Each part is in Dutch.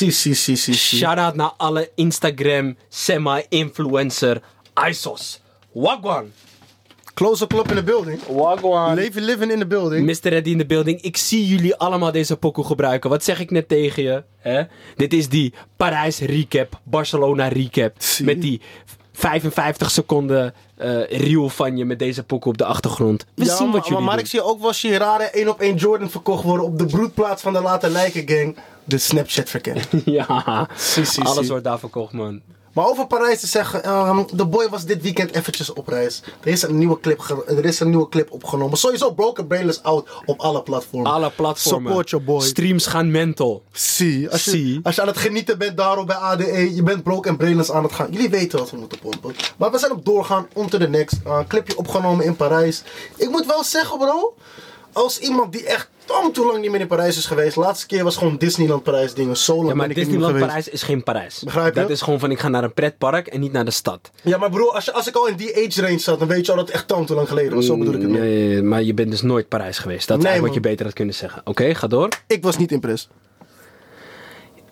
Si, si, si, si, si. Shout-out naar alle Instagram semi-influencer ISOS. Wagwan. Close up in the building. Wagwan. Leven living in the building. Mr. Reddy in de building. Ik zie jullie allemaal deze pokoe gebruiken. Wat zeg ik net tegen je? Hè? Dit is die Parijs recap, Barcelona recap. Zie. Met die 55 seconden eh reel van je met deze pokoe op de achtergrond. We ja, zien maar, wat jullie maar, maar doen. ik zie ook wel Shirare 1 op 1 Jordan verkocht worden op de broedplaats van de Late Lijken Gang. De Snapchat verkennen. Ja, Si, si, alles si. wordt daar verkocht, man. Maar over Parijs te zeggen, ehm, de boy was dit weekend eventjes op reis. Er is een nieuwe clip, er is een nieuwe clip opgenomen. Sowieso Broken Brainless out op alle platformen. Alle platformen. Support your boy. Streams gaan mental. Zie, als je, als je aan het genieten bent daarop bij ADE, je bent Broken Brainless aan het gaan. Jullie weten wat we moeten pompen. Maar we zijn op doorgaan, on to the next. Uh, clipje opgenomen in Parijs. Ik moet wel zeggen bro, als iemand die echt te lang niet meer in Parijs is geweest. Laatste keer was gewoon Disneyland Parijs dingen. Zo lang Ja, maar ben ik niet Disneyland. Parijs is geen Parijs. Begrijp je? Dat is gewoon van ik ga naar een pretpark en niet naar de stad. Ja, maar bro, als, je, als ik al in die age range zat, dan weet je al dat het echt tam te lang geleden was. Zo bedoel ik het niet. Nee, maar je bent dus nooit Parijs geweest. Dat is Nee, wat je beter had kunnen zeggen. Oké, ga door. Ik was niet impressed.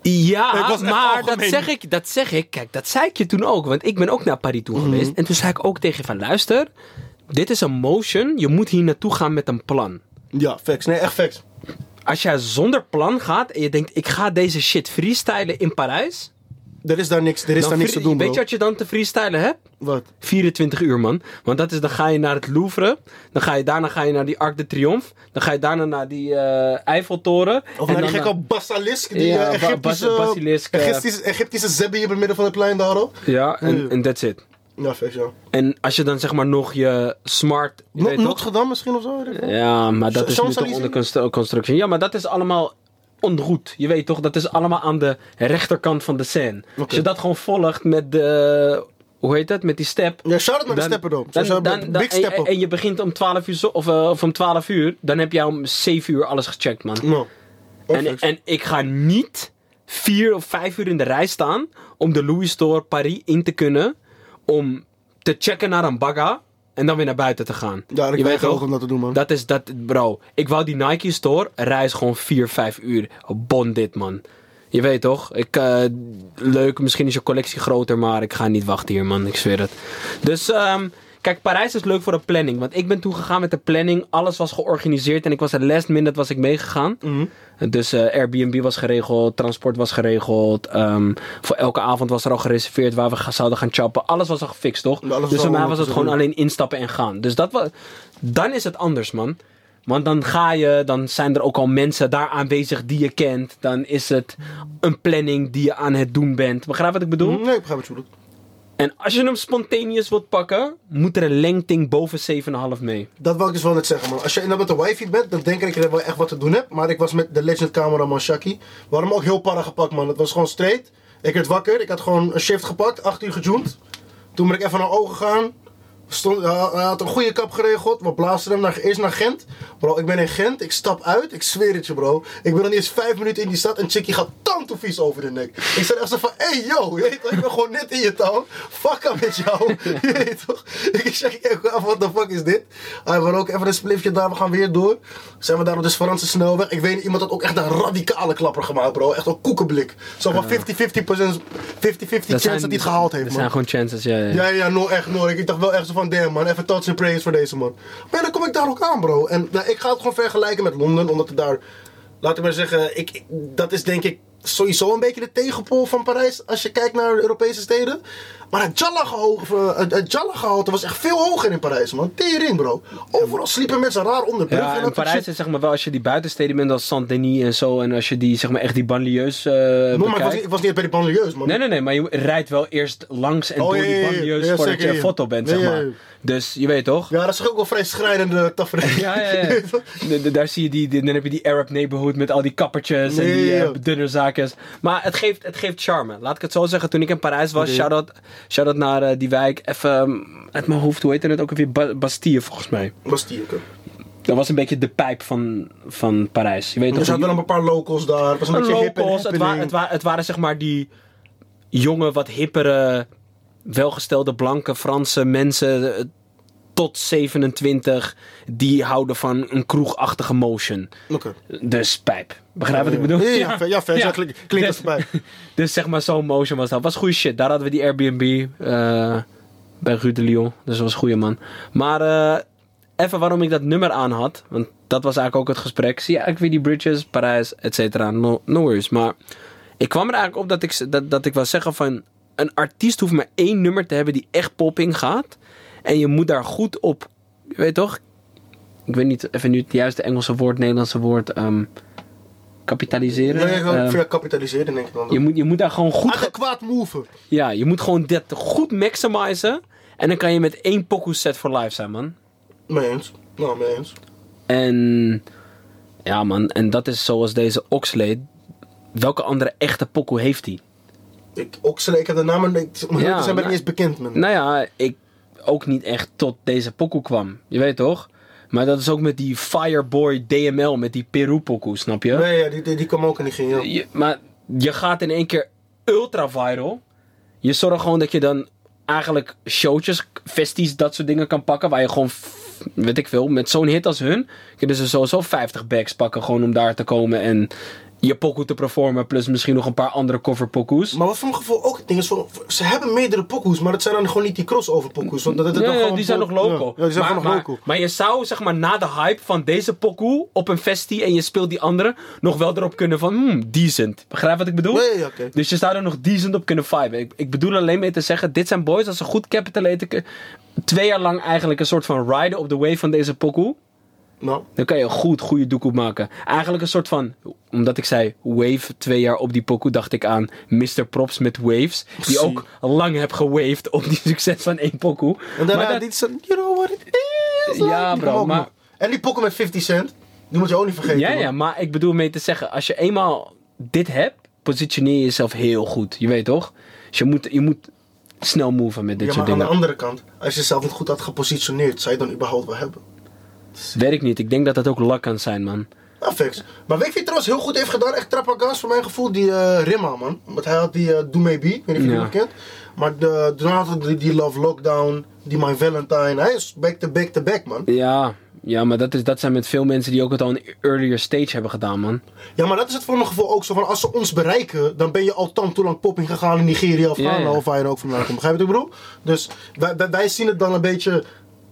Ja, maar dat zeg, ik, dat zeg ik. Kijk, dat zei ik je toen ook. Want ik ben ook naar Paris toe Mhm. geweest. En toen zei ik ook tegen je van luister. Dit is een motion. Je moet hier naartoe gaan met een plan. Ja, facts. Nee, echt facts. Als jij zonder plan gaat en je denkt ik ga deze shit freestylen in Parijs. Er is daar niks, er is dan daar niks te doen, bro. Weet je wat je dan te freestylen hebt? Wat? 24 uur, man. Want dat is, dan ga je naar het Louvre. Dan ga je daarna ga je naar die Arc de Triomphe. Dan ga je daarna naar die eh, Eiffeltoren. Of naar die gekke basilisk, die Ja, eh, Egyptische, bas- basilisk, eh. Egyptische, Egyptische hier in het midden van het plein daarop. Ja, en, Ja. en that's it. Ja. En als je dan zeg maar nog je smart... je weet toch? Notre Dame misschien of zo? weet ik wel. Ja, maar dat is nu toch Champs-Élysées? onder constru- constructie. Ja, maar dat is allemaal ongoed. Je weet toch, dat is allemaal aan de rechterkant van de scène. Als je dat gewoon volgt met de... Hoe heet dat? Met die step. Ja, shout-out naar de Dan-. Dan, Sowieso, dan, dan- big en, step up. en je begint om 12 uur, zo- of, eh, of om 12 uur, dan heb jij om 7 uur alles gecheckt, man. No. En, en ik ga niet 4 of 5 uur in de rij staan om de Louis Store Paris in te kunnen. Om te checken naar een bagga en dan weer naar buiten te gaan. Ja, ik je weet ook om dat te doen, man. Dat is dat, bro. Ik wou die Nike Store, reis gewoon 4, 5 uur. Bon dit, man. Je weet toch? Ik, eh, leuk, misschien is je collectie groter, maar ik ga niet wachten hier, man. Ik zweer het. Dus, ehm, kijk, Parijs is leuk voor de planning. Want ik ben toegegaan met de planning. Alles was georganiseerd en ik was er last minute was ik meegegaan. Mhm. Dus eh, Airbnb was geregeld, transport was geregeld. ehm, voor elke avond was er al gereserveerd waar we zouden gaan chappen. Alles was al gefixt, toch? Dus voor mij was het 100% gewoon alleen instappen en gaan. Dus dat was, dan is het anders, man. Want dan ga je, dan zijn er ook al mensen daar aanwezig die je kent. Dan is het een planning die je aan het doen bent. Begrijp wat ik bedoel? Nee, ik begrijp het zo. En als je hem spontaneous wilt pakken, moet er een lengting boven 7,5 mee. Dat wil ik dus wel net zeggen, man. Als je inderdaad met de wifi bent, dan denk ik dat je wel echt wat te doen hebt. Maar ik was met de legend cameraman Shaki. Hem ook heel para gepakt, man. Het was gewoon straight. Ik werd wakker. Ik had gewoon een shift gepakt, 8 uur. Toen ben ik even naar ogen gegaan. Stond, hij had een goede kap geregeld. We blazen hem naar, eerst naar Gent. Bro, ik ben in Gent. Ik stap uit. Ik zweer het je, bro. Ik ben niet eens vijf minuten in die stad. En Chickie gaat tantovies over de nek. Ik zei echt zo van, hey yo, je weet ik ben gewoon net in je town. Fuck aan met jou. Je weet toch? Ik zeg, what the fuck is dit? Hij wil ook even een spliffje daar. We gaan weer door. Zijn we daar op de Franse snelweg. Ik weet niet, iemand had ook echt een radicale klapper gemaakt, bro. Echt een koekenblik. Zo van 50-50% 50-50 chance dat hij het gehaald heeft, man. zijn gewoon chances, ja. ja. Ja, ja, no, echt, no. Ik dacht wel echt zo van, damn man, even touch and praise voor deze man. Maar dan kom ik daar ook aan, bro. En nou, ik ga het gewoon vergelijken met Londen, omdat het daar, laat ik maar zeggen, ik- dat is denk ik sowieso een beetje de tegenpool van Parijs, als je kijkt naar Europese steden. Maar het Jalla-gehalte Jalla-gehalte was echt veel hoger in Parijs, man. Tering, bro. Overal sliepen mensen raar onder bruggen Ja, soort Parijs is zeg maar wel als je die buitensteden bent als Saint-Denis en zo. En als je die zeg maar echt die banlieues eh No, maar ik was, niet, ik was niet bij die banlieues, man. Nee, nee, nee, maar je rijdt wel eerst langs en Oh, door die ja. banlieues Ja, voordat je een foto bent, zeg maar. Dus je weet toch? Ja, dat is ook wel vrij schrijnende tafereel. Ja, ja, ja. De- daar zie je die, die- dan heb je die Arab neighborhood met al die kappertjes en Nee, die eh, dunne zaakjes. Maar het geeft, het geeft charme. Laat ik het zo zeggen. Toen ik in Parijs was, Oké. shout-out, shout-out naar eh, die wijk. Even uit mijn hoofd, hoe heette het ook alweer? Ba- Bastille volgens mij. Bastille. Dat was een beetje de pijp van, van Parijs. Je weet Er toch? zaten wel een paar locals daar. Het was een Een beetje hip en locals. Het, wa happening. het, wa het waren zeg maar die jonge, wat hippere, welgestelde, blanke Franse mensen. eh, tot 27, die houden van een kroegachtige motion. Oké. Dus pijp. Begrijp wat ik bedoel? Ja, ja, ja, klinkt, klinkt als erbij. Dus zeg maar zo'n motion was dat. Was goede shit. Daar hadden we die Airbnb eh, bij Rue de Lyon. Dus dat was een goede man. Maar eh, even waarom ik dat nummer aan had. Want dat was eigenlijk ook het gesprek. Zie je eigenlijk weer die bridges, Parijs, et cetera. No, no worries. Maar ik kwam er eigenlijk op dat ik, dat, dat ik wil zeggen van... Een artiest hoeft maar één nummer te hebben die echt popping gaat. En je moet daar goed op... Je weet toch? Ik weet niet even nu het juiste Engelse woord, Nederlandse woord... ehm, kapitaliseren. Nee, gewoon Ehm, via kapitaliseren denk ik dan. je, moet, je moet daar gewoon goed... Adequaat move. Ja, je moet gewoon dit goed maximizen. En dan kan je met één pokoe set voor life zijn, man. Mee eens. Nou, mee eens. En ja, man, en dat is zoals deze Oxlade. Welke andere echte pokoe heeft hij? Ik, Oxley, ik heb de ik, om eerlijk Ja, zijn maar- niet eens bekend, man. Nou ja, ik ook niet echt tot deze pokoe kwam. Je weet toch? Maar dat is ook met die Fireboy DML, met die Peru pokoe, snap je? Nee, ja, die, die, die kwam ook en die ging, ja. Je, maar je gaat in één keer ultra viral. Je zorgt gewoon dat je dan eigenlijk showtjes, festies, dat soort dingen kan pakken. Waar je gewoon, weet ik veel, met zo'n hit als hun. Kunnen ze sowieso 50 bags pakken gewoon om daar te komen en je pokoe te performen. Plus misschien nog een paar andere cover pokoes. Maar wat voor mijn gevoel ook het ding is, ze hebben meerdere pokoes, maar dat zijn dan gewoon niet die crossover pokoes. Want dat, dat, dat gewoon die zijn nog local. Ja, die zijn maar, nog maar, local. maar je zou zeg maar na de hype van deze pokoe op een festie en je speelt die andere nog wel erop kunnen van hmm, decent. Begrijp wat ik bedoel? Oké. Dus je zou er nog decent op kunnen viben. Ik, ik bedoel alleen mee te zeggen, dit zijn boys als ze goed capitalaten. Twee jaar lang eigenlijk een soort van ride op de wave van deze pokoe. Dan kan je een goed, goede doekoe maken. Eigenlijk een soort van, omdat ik zei wave twee jaar op die pokoe, dacht ik aan Mr. Props met Waves. Die ook lang heb gewaved op die succes van één pokoe. en daarna Maar dat- zijn, you know what it is. Ja, bro, maar- nog. En die pokken met 50 cent, die moet je ook niet vergeten. Ja, man. ja, maar ik bedoel mee te zeggen, als je eenmaal dit hebt, positioneer je jezelf heel goed. Je weet toch? Dus je moet, je moet snel moven met dit Ja, maar soort aan de dingen. andere kant, als je jezelf niet goed had gepositioneerd, zou je dan überhaupt wel hebben? Weet ik niet. Ik denk dat dat ook luck kan zijn, man. Nou, fix. Maar weet je wie trouwens heel goed heeft gedaan? Echt Trapagans voor mijn gevoel, die eh Rimma, man. Want hij had die eh Do Maybe, ik weet niet of je Ja. die kent. Maar de, daarna had hij die, die Love Lockdown, die My Valentine. Hij is back to back to back, man. Ja, ja maar dat, is, dat zijn met veel mensen die ook het al een earlier stage hebben gedaan, man. Ja, maar dat is het voor mijn gevoel ook zo van, als ze ons bereiken, dan ben je al tam toe lang popping gegaan in Nigeria of Ghana ja. of waar je ook vandaan komt. Begrijp je wat ik bedoel? Dus wij, wij, wij zien het dan een beetje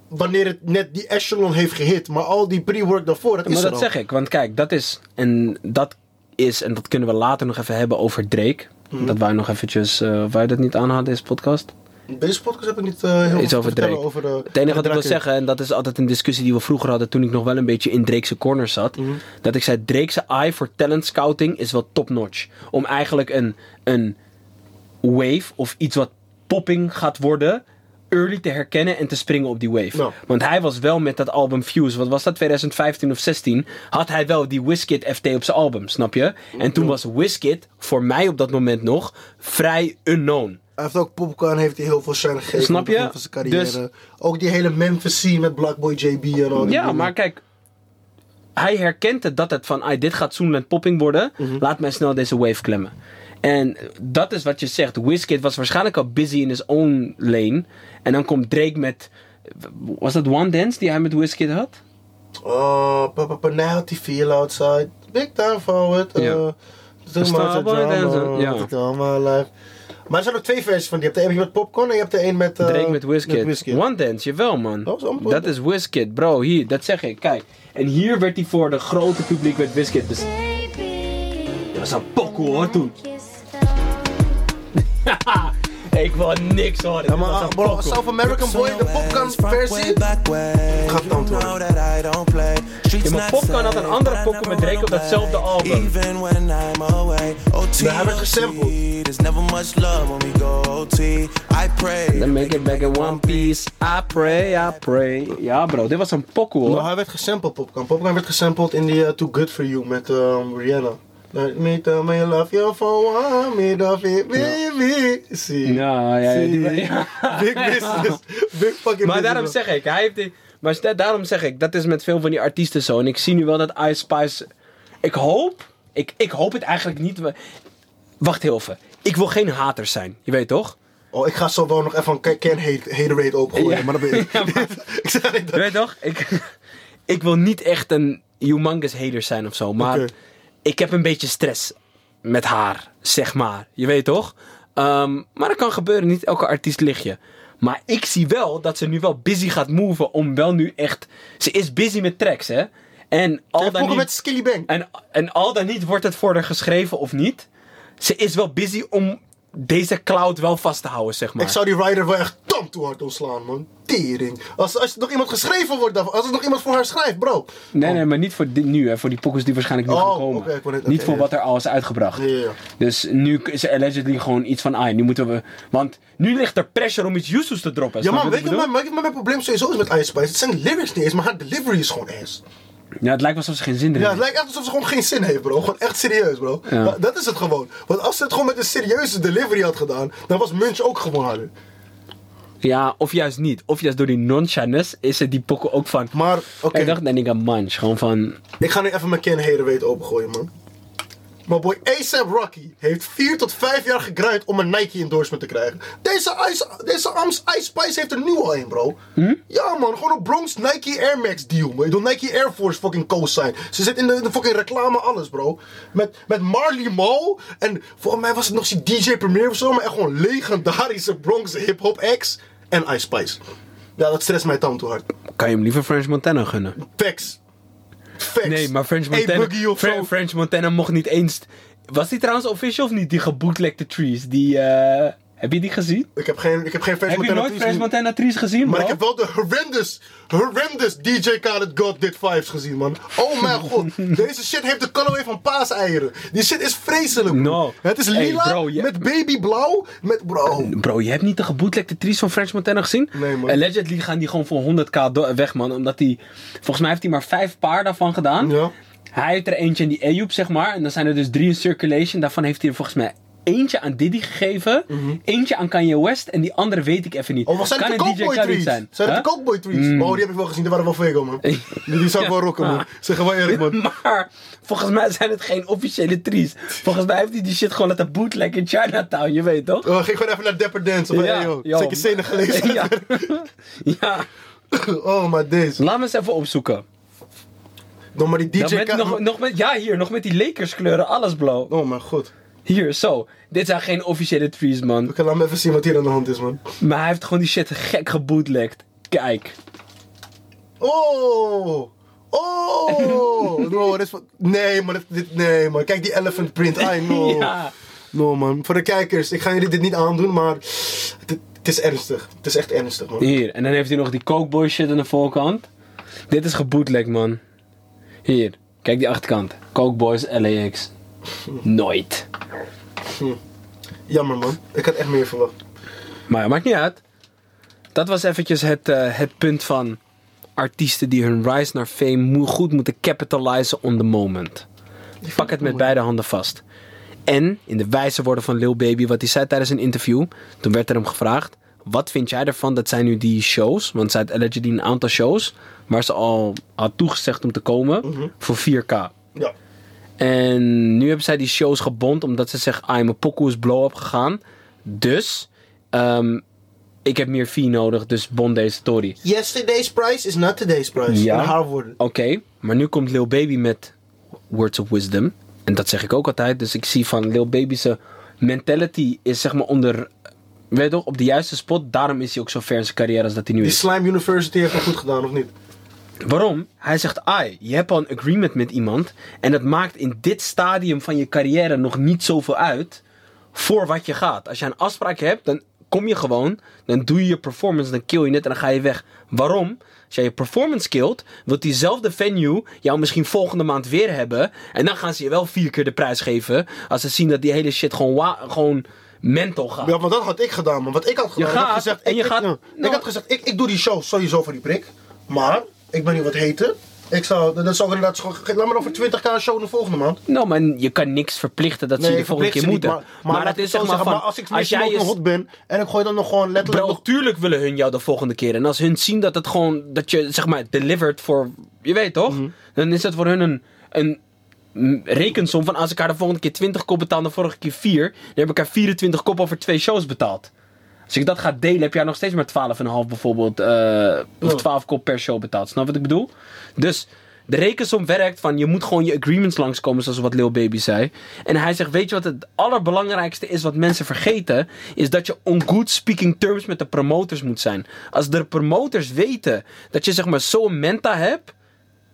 wanneer het net die echelon heeft gehit. Maar al die pre-work daarvoor, dat is Maar er dat al. zeg ik, want kijk, dat is. En dat is, en dat kunnen we later nog even hebben over Drake. Mhm. Dat wij nog eventjes. eh of wij dat niet aan hadden, deze podcast. Deze podcast heb ik niet eh, heel Iets veel over Drake. over de Het enige wat ik wil zeggen, en dat is altijd een discussie die we vroeger hadden toen ik nog wel een beetje in Drake's corner zat. Mhm. Dat ik zei, Drake's eye voor talent scouting is wel top notch. Om eigenlijk een, een wave of iets wat popping gaat worden, early te herkennen en te springen op die wave. Want hij was wel met dat album Fuse, wat was dat, 2015 of 16, had hij wel die Wizkid FT op zijn album, snap je? En toen was Wizkid, voor mij op dat moment nog, vrij unknown. Hij heeft ook Popcorn heeft hij heel veel shine gegeven. Snap je? Van zijn carrière. Dus- Ook die hele Memphis scene met Blackboy JB en al die Ja, dingen. maar kijk. Hij herkent het dat het van, "Ai, dit gaat Zoenland popping worden. Mhm. Laat mij snel deze wave klemmen. En dat is wat je zegt. Wizkid was waarschijnlijk al busy in his own lane. En dan komt Drake met... Was dat One Dance die hij met Wizkid had? Oh, papa penalty feel outside. Big time forward. Ja. Uh, too much Starboy drama. ja. my life. Maar er zijn ook twee versies van. Je hebt de een met Popcorn en je hebt de een met... eh, Drake met Wizkid. Wizkid. One Dance, jawel man. Dat was allemaal- Dat is Wizkid, bro. Hier, dat zeg ik. Kijk. En hier werd hij voor de grote publiek met Wizkid. Dus dat was een pokoe hoor toen. ik wil niks horen. Ja, maar een bro. South American Boy, de Popcorn versie. Gaat het antwoorden. Ja, maar Popcorn had een andere pokoe met Drake op datzelfde album. Daar hebben we gesampled. There's never much love when we go OT. I pray. Then make it back in one piece. I pray, I pray. Ja bro, dit was een pokoe hoor. Nou, hij werd gesampled, Popcorn. Popcorn werd gesampled in die eh, Too Good For You met ehm, Rihanna. Let me tell me love you for one minute of it, baby. Zie. Ja, ja, ja, Zie. die- ja. Big business. Big fucking Maar business. daarom zeg ik, hij heeft die, maar daarom zeg ik, dat is met veel van die artiesten zo. En ik zie nu wel dat Ice Spice. Ik hoop, ik, ik hoop het eigenlijk niet. Wacht heel even. Ik wil geen hater zijn, je weet toch? Oh, ik ga zo wel nog even een hate, haterade opengooien, Ja. maar dat ben ik. Ja, maar- ik zeg niet Je weet toch? Ik, ik wil niet echt een humongous hater zijn of zo. Maar. Ik heb een beetje stress met haar, zeg maar. Je weet toch? Ehm, maar dat kan gebeuren. Niet elke artiest ligt je. Maar ik zie wel dat ze nu wel busy gaat moven om wel nu echt... Ze is busy met tracks, hè? En al dan niet... met Skilly Bang. En, en al dan niet wordt het voor haar geschreven of niet. Ze is wel busy om deze cloud wel vast te houden, zeg maar. Ik zou die rider wel echt tam toe hard ontslaan, man. Tering. Als, als er nog iemand geschreven wordt, daarvan- als er nog iemand voor haar schrijft, bro. Nee, nee, maar niet voor dit nu, hè. Voor die pokkels die waarschijnlijk nu Oh, gaan komen. niet voor wat er al is uitgebracht. Dus nu is er allegedly gewoon iets van, ah, nu moeten we... Want nu ligt er pressure om iets useless te droppen. Ja, wat weet ik je bedoel? mijn, probleem sowieso is met Ice Spice? Het zijn lyrics niet eens, maar haar delivery is gewoon ass. Ja, het lijkt alsof ze geen zin erin Ja, het heeft. lijkt echt alsof ze gewoon geen zin heeft, bro. Gewoon echt serieus, bro. Ja. Maar Dat is het gewoon. Want als ze het gewoon met een serieuze delivery had gedaan, dan was Munch ook gewoon harder. Ja, of juist niet. Of juist door die nonchalance is het die pokken ook van... Maar, oké. Ik dacht, nee, ik munch. Gewoon van... Ik ga nu even mijn Ken Haterade opengooien, man. Maar boy, ASAP Rocky heeft 4 tot 5 jaar gegrind om een Nike endorsement te krijgen. Deze Ice, deze Ams Ice Spice heeft er nu al een, bro. Ja, man, gewoon een Bronx Nike Air Max deal, man. Bedoel, Nike Air Force fucking co-sign. Ze zit in de, de fucking reclame, alles, bro. Met, met Marley Marl en volgens mij was het nog zo'n DJ Premier of zo, maar echt gewoon legendarische Bronx hip-hop acts en Ice Spice. Ja, dat stresst mij tam te hard. Kan je hem liever French Montana gunnen? Facts. Facts. Nee, maar French Montana, of Fre- zo. French Montana mocht niet eens... Was die trouwens official of niet, die gebootlegde trees? Die, eh, heb je die gezien? Ik heb geen, ik heb geen French Heb je Montana nooit French gezien. Montana trees gezien, Maar bro? ik heb wel de horrendous, horrendous DJ Khaled God Did Vibes gezien, man. Oh mijn god. Deze shit heeft de colorway van paaseieren. Die shit is vreselijk, bro. No. Het is Hey, lila bro, je- met babyblauw. Met, bro. Bro, je hebt niet de gebootlegde trees van French Montana gezien? Nee, man. Allegedly gaan die gewoon voor 100k do- weg, man. Omdat die... Volgens mij heeft hij maar vijf paar daarvan gedaan. Ja. Hij heeft er eentje in die Ayoub, zeg maar. En dan zijn er dus drie in circulation. Daarvan heeft hij er volgens mij eentje aan Diddy gegeven. Eentje aan Kanye West. En die andere weet ik even niet. Mhm. Oh, wat zijn kan het de Cowboy trees? zijn. Zijn de? Cowboy trees? Oh, die heb ik wel gezien. Die waren wel vego, man. Die, zou ik wel rocken, man. Zeg wel eerlijk, man. Maar volgens mij zijn het geen officiële trees. Volgens mij heeft hij die shit gewoon laten bootleg in Chinatown, je weet toch? Oh, ging gewoon even naar Dapper Dance. Of, ja, hey, yo, zeker scène gelezen. Ja. ja. Oh, maar deze. Laat me eens even opzoeken. Nog maar die DJ met, nog, nog met, ja, hier, nog met die Lakers kleuren, alles blauw. Oh mijn god. Hier, zo. Dit zijn geen officiële trees, man. Oké, laat me even zien wat hier aan de hand is, man. Maar hij heeft gewoon die shit gek gebootlegd. Kijk. Oh! Oh! No, dit is. Nee, man. Dit, nee, man. Kijk die elephant print. I know. Ja. No, man. Voor de kijkers. Ik ga jullie dit niet aandoen, maar... Het, het is ernstig. Het is echt ernstig, man. Hier, en dan heeft hij nog die Cokeboy shit aan de voorkant. Dit is gebootlegd, man. Hier, kijk die achterkant. Cokeboys LAX. Nooit. Jammer, man. Ik had echt meer verwacht. Maar ja, maakt niet uit. Dat was eventjes het, eh, het punt van artiesten die hun rise naar fame goed moeten capitalizen on the moment. Pak het met beide handen vast. En in de wijze woorden van Lil Baby, wat hij zei tijdens een interview, toen werd er hem gevraagd: wat vind jij ervan? Dat zijn nu die shows, want zij had allegedly een aantal shows waar ze al had toegezegd om te komen voor 4K. Ja. En nu hebben zij die shows gebond omdat ze zeggen, ah, mijn pokoe is blow-up gegaan. Dus, ehm, ik heb meer fee nodig, dus bond deze story. Yesterday's price is not today's price. Ja. In haar woorden. Oké, maar nu komt Lil Baby met words of wisdom. En dat zeg ik ook altijd. Dus ik zie van Lil Baby's mentality is zeg maar onder, weet toch, op de juiste spot. Daarom is hij ook zo ver in zijn carrière als dat hij nu Die is. Slime University heeft goed gedaan, of niet? Waarom? Hij zegt, ai, je hebt al een agreement met iemand. En dat maakt in dit stadium van je carrière nog niet zoveel uit. Voor wat je gaat. Als je een afspraak hebt, dan kom je gewoon. Dan doe je je performance, dan kill je het en dan ga je weg. Waarom? Als jij je performance killt, wil diezelfde venue jou misschien volgende maand weer hebben. En dan gaan ze je wel vier keer de prijs geven. Als ze zien dat die hele shit gewoon, wa- gewoon mental gaat. Ja, want dat had ik gedaan, man. Wat ik had gedaan, ik had gaat gezegd... en ik, je ik- gaat- nou- ik had gezegd, ik, ik doe die show sowieso voor die prik. Maar, ik ben nu wat heter. Ik zou, dat zou inderdaad, gewoon- laat me dan voor 20k een show de volgende maand. Nou, maar je kan niks verplichten dat ze de volgende keer moeten. niet, Maar, maar, is zeg maar van, maar als ik als jij je hot ben en ik gooi dan nog gewoon letterlijk... Bro, nog- tuurlijk willen hun jou de volgende keer. En als hun zien dat het gewoon, dat je zeg maar delivered voor, je weet toch? Mhm. Dan is dat voor hun een, een rekensom van als ik haar de volgende keer 20 kop betaal en de vorige keer 4, dan heb ik haar 24 kop over twee shows betaald. Als ik dat ga delen, heb jij nog steeds maar 12,5 bijvoorbeeld. eh, of 12 kop per show betaald. Snap wat ik bedoel? Dus de rekensom werkt van je moet gewoon je agreements langskomen, zoals wat Lil Baby zei. En hij zegt: Weet je wat het allerbelangrijkste is wat mensen vergeten? Is dat je on good speaking terms met de promoters moet zijn. Als de promoters weten dat je zeg maar zo'n menta hebt,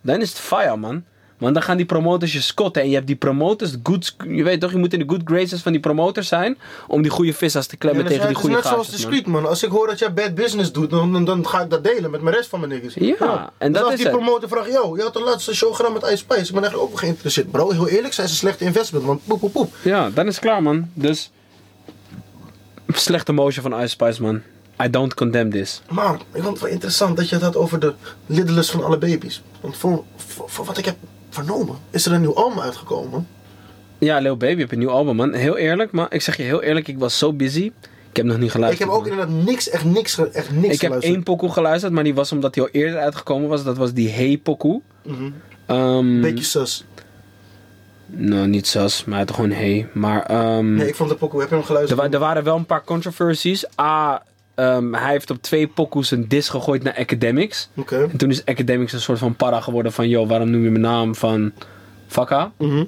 dan is het fire man. Want dan gaan die promotors je scotten. En je hebt die promotors, de good, je weet toch, je moet in de good graces van die promoters zijn. Om die goede vissers te klemmen tegen die het is goede net zoals de man. man. Als ik hoor dat jij bad business doet, dan, dan, ga ik dat delen met mijn rest van mijn niggas. Ja, en dus dat als is die het. promotor vraagt, yo, je had de laatste show gedaan met Ice Spice. Ik ben eigenlijk ook geïnteresseerd. Bro, heel eerlijk, zij is een slechte investment, want poep, poep, poep. Ja, dan is het klaar, man. Dus. Slechte motion van Ice Spice, man. I don't condemn this. Maar ik vond het wel interessant dat je het had over de liddelus van alle baby's. Want voor, voor, voor wat ik heb vernomen, is er een nieuw album uitgekomen. Ja, Lil Baby heb een nieuw album, man. Heel eerlijk, maar ik zeg je heel eerlijk, ik was zo busy. Ik heb nog niet Ik geluisterd. heb ook man. inderdaad niks, echt niks, echt niks Ik heb één pokoe geluisterd, maar die was omdat die al eerder uitgekomen was. Dat was die Hey pokoe. Ehm, Beetje sus. Nou, niet sas, maar het gewoon Hey. Maar ehm, Nee, ik vond de pokoe, heb je hem er, geluisterd? wa- er waren wel een paar controversies. A, ehm, hij heeft op twee pokoes een dis gegooid naar Academics. Oké. En toen is Academics een soort van para geworden van... Yo, waarom noem je mijn naam van Fakka? Mhm.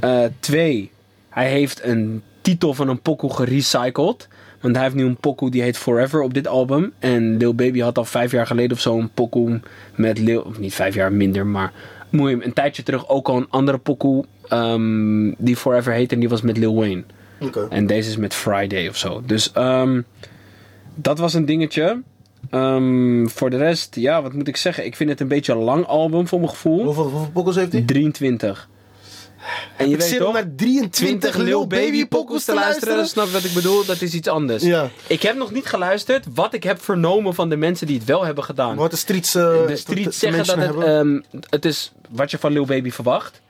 Eh, twee, hij heeft een titel van een pokoe gerecycled. Want hij heeft nu een pokoe die heet Forever op dit album. En Lil Baby had al vijf jaar geleden of zo een pokoe met Lil... Of niet vijf jaar minder, maar... Een tijdje terug ook al een andere pokoe ehm, die Forever heet. En die was met Lil Wayne. Oké. En deze is met Friday of zo. Dus ehm, dat was een dingetje. Ehm, voor de rest, ja, wat moet ik zeggen? Ik vind het een beetje een lang album voor mijn gevoel. Hoeveel, hoeveel pokkels heeft hij? 23. En je Ik weet zit toch? naar 23 Lil Baby pokkels te luisteren. Snap je wat ik bedoel? Dat is iets anders. Ja. Ik heb nog niet geluisterd wat ik heb vernomen van de mensen die het wel hebben gedaan. Wat de streets, eh, de streets zeggen dat het, ehm, het is wat je van Lil Baby verwacht.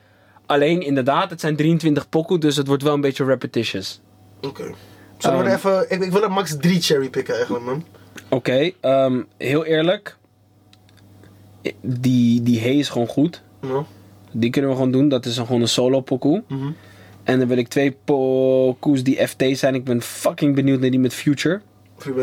Alleen inderdaad, het zijn 23 pokoe, dus het wordt wel een beetje repetitious. Oké. Zullen we er Ehm, even... Ik, ik wil er max drie cherry picken eigenlijk, man. Oké, ehm, heel eerlijk. Die, die Hey is gewoon goed. Ja. Die kunnen we gewoon doen. Dat is een, gewoon een solo pokoe. Mhm. En dan wil ik twee pokoes die FT zijn. Ik ben fucking benieuwd naar die met Future. Free